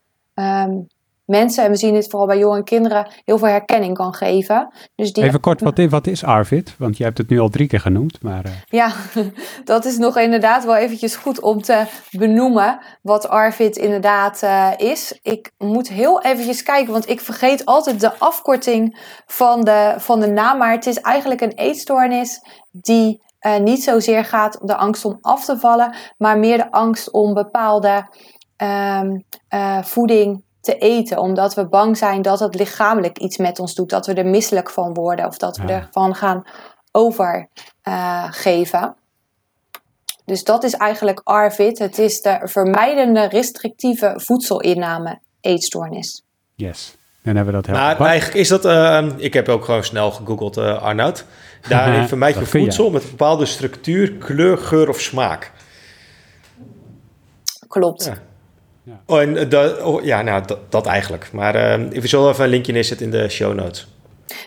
mensen, en we zien dit vooral bij jonge kinderen, heel veel herkenning kan geven. Dus die... Even kort, wat is, wat is ARVID? Want je hebt het nu al drie keer genoemd. Maar, uh... Ja, (laughs) dat is nog inderdaad wel eventjes goed om te benoemen wat ARVID inderdaad uh, is. Ik moet heel eventjes kijken, want ik vergeet altijd de afkorting van de, van de naam. Maar het is eigenlijk een eetstoornis die uh, niet zozeer gaat om de angst om af te vallen, maar meer de angst om bepaalde um, voeding te eten, omdat we bang zijn dat het lichamelijk iets met ons doet, dat we er misselijk van worden of dat we ja. ervan gaan overgeven. Uh, dus dat is eigenlijk ARVID. Het is de vermijdende restrictieve voedselinname eetstoornis. Yes. Dan hebben we dat Maar eigenlijk is dat, uh, ik heb ook gewoon snel gegoogeld, uh, Arnoud. Daarin (laughs) vermijd je voedsel je. met een bepaalde structuur, kleur, geur of smaak. Klopt. Ja. Ja, oh, en dat, oh, ja nou, dat, dat eigenlijk. Maar uh, we zullen even een linkje neerzetten in de show notes.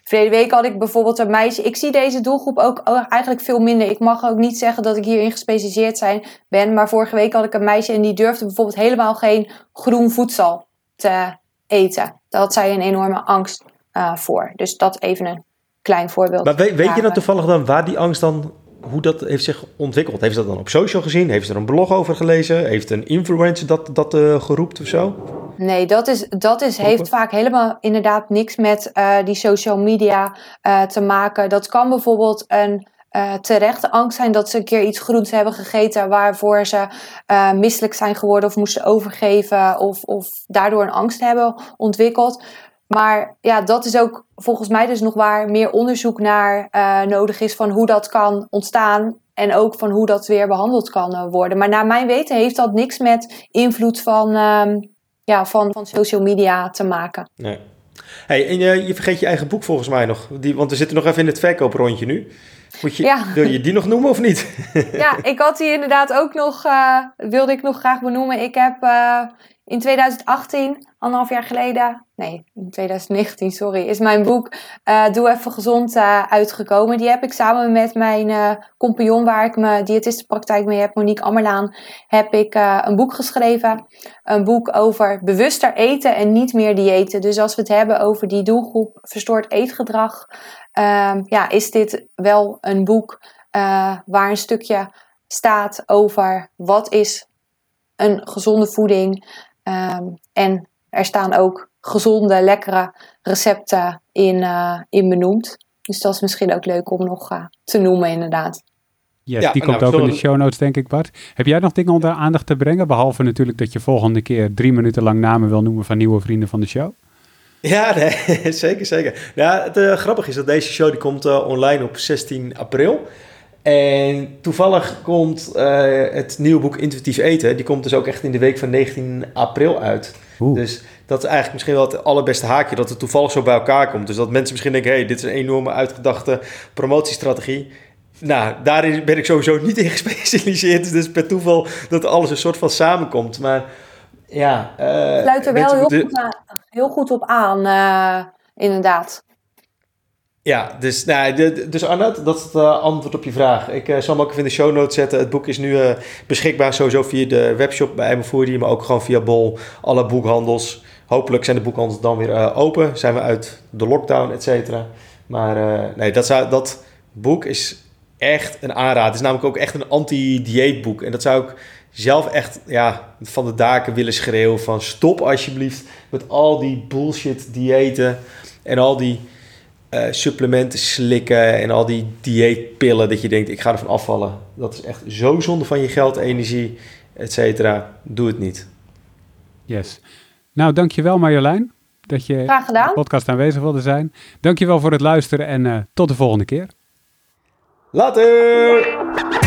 Verleden week had ik bijvoorbeeld een meisje. Ik zie deze doelgroep ook eigenlijk veel minder. Ik mag ook niet zeggen dat ik hierin gespecialiseerd zijn, ben. Maar vorige week had ik een meisje en die durfde bijvoorbeeld helemaal geen groen voedsel te eten. Daar had zij een enorme angst uh, voor. Dus dat even een klein voorbeeld. Maar weet, weet je dan toevallig dan waar die angst dan hoe dat heeft zich ontwikkeld. Heeft ze dat dan op social gezien? Heeft ze er een blog over gelezen? Heeft een influencer dat, dat uh, geroept of zo? Nee, dat, is, dat is, heeft vaak helemaal inderdaad niks met uh, die social media uh, te maken. Dat kan bijvoorbeeld een uh, terechte angst zijn dat ze een keer iets groens hebben gegeten waarvoor ze uh, misselijk zijn geworden of moesten overgeven of, of daardoor een angst hebben ontwikkeld. Maar ja, dat is ook volgens mij dus nog waar meer onderzoek naar uh, nodig is van hoe dat kan ontstaan. En ook van hoe dat weer behandeld kan uh, worden. Maar naar mijn weten heeft dat niks met invloed van, um, ja, van, van social media te maken. Nee. Hey, en je, je vergeet je eigen boek volgens mij nog. Die, want we zitten nog even in het verkooprondje nu. Moet je, ja. Wil je die nog noemen of niet? (laughs) ja, ik had die inderdaad ook nog, uh, wilde ik nog graag benoemen. Ik heb in 2018, anderhalf jaar geleden, nee, in 2019, sorry, is mijn boek uh, Doe Even Gezond uh, uitgekomen. Die heb ik samen met mijn uh, compagnon, waar ik mijn diëtistenpraktijk mee heb, Monique Ammerlaan, heb ik een boek geschreven. Een boek over bewuster eten en niet meer diëten. Dus als we het hebben over die doelgroep verstoord eetgedrag, ehm, ja, is dit wel een boek waar een stukje staat over wat is een gezonde voeding Um, en er staan ook gezonde, lekkere recepten in, uh, in benoemd. Dus dat is misschien ook leuk om nog uh, te noemen, inderdaad. Yes, ja, die komt nou, ook in de show notes, denk ik, Bart. Heb jij nog dingen onder aandacht te brengen? Behalve natuurlijk dat je volgende keer drie minuten lang namen wil noemen van nieuwe vrienden van de show. Ja, nee, (laughs) zeker, zeker. Ja, het uh, grappige is dat deze show die komt online op 16 april. En toevallig komt uh, het nieuwe boek Intuïtief Eten, die komt dus ook echt in de week van 19 april uit. Oeh. Dus dat is eigenlijk misschien wel het allerbeste haakje, dat het toevallig zo bij elkaar komt. Dus dat mensen misschien denken, hey, dit is een enorme uitgedachte promotiestrategie. nou, daarin ben ik sowieso niet in gespecialiseerd. Dus per toeval dat alles een soort van samenkomt. Maar ja... Uh, Sluit er wel heel, goed aan, heel, goed op aan, uh, inderdaad. Ja, dus, nou, dus Arnoud, dat is het uh, antwoord op je vraag. Ik uh, zal hem ook even in de show notes zetten. Het boek is nu uh, beschikbaar sowieso via de webshop bij Emma maar ook gewoon via Bol, alle boekhandels. Hopelijk zijn de boekhandels dan weer open. Zijn we uit de lockdown, et cetera. Maar nee, dat, zou, dat boek is echt een aanrader. Het is namelijk ook echt een anti-dieetboek. En dat zou ik zelf echt ja, van de daken willen schreeuwen van... stop alsjeblieft met al die bullshit diëten en al die uh, supplementen slikken en al die dieetpillen dat je denkt ik ga ervan afvallen. Dat is echt zo zonde van je geld, energie, et cetera. Doe het niet. Yes. Nou, dankjewel Marjolein dat je Graag gedaan. in de podcast aanwezig wilde zijn. Dankjewel voor het luisteren en uh, tot de volgende keer. Later!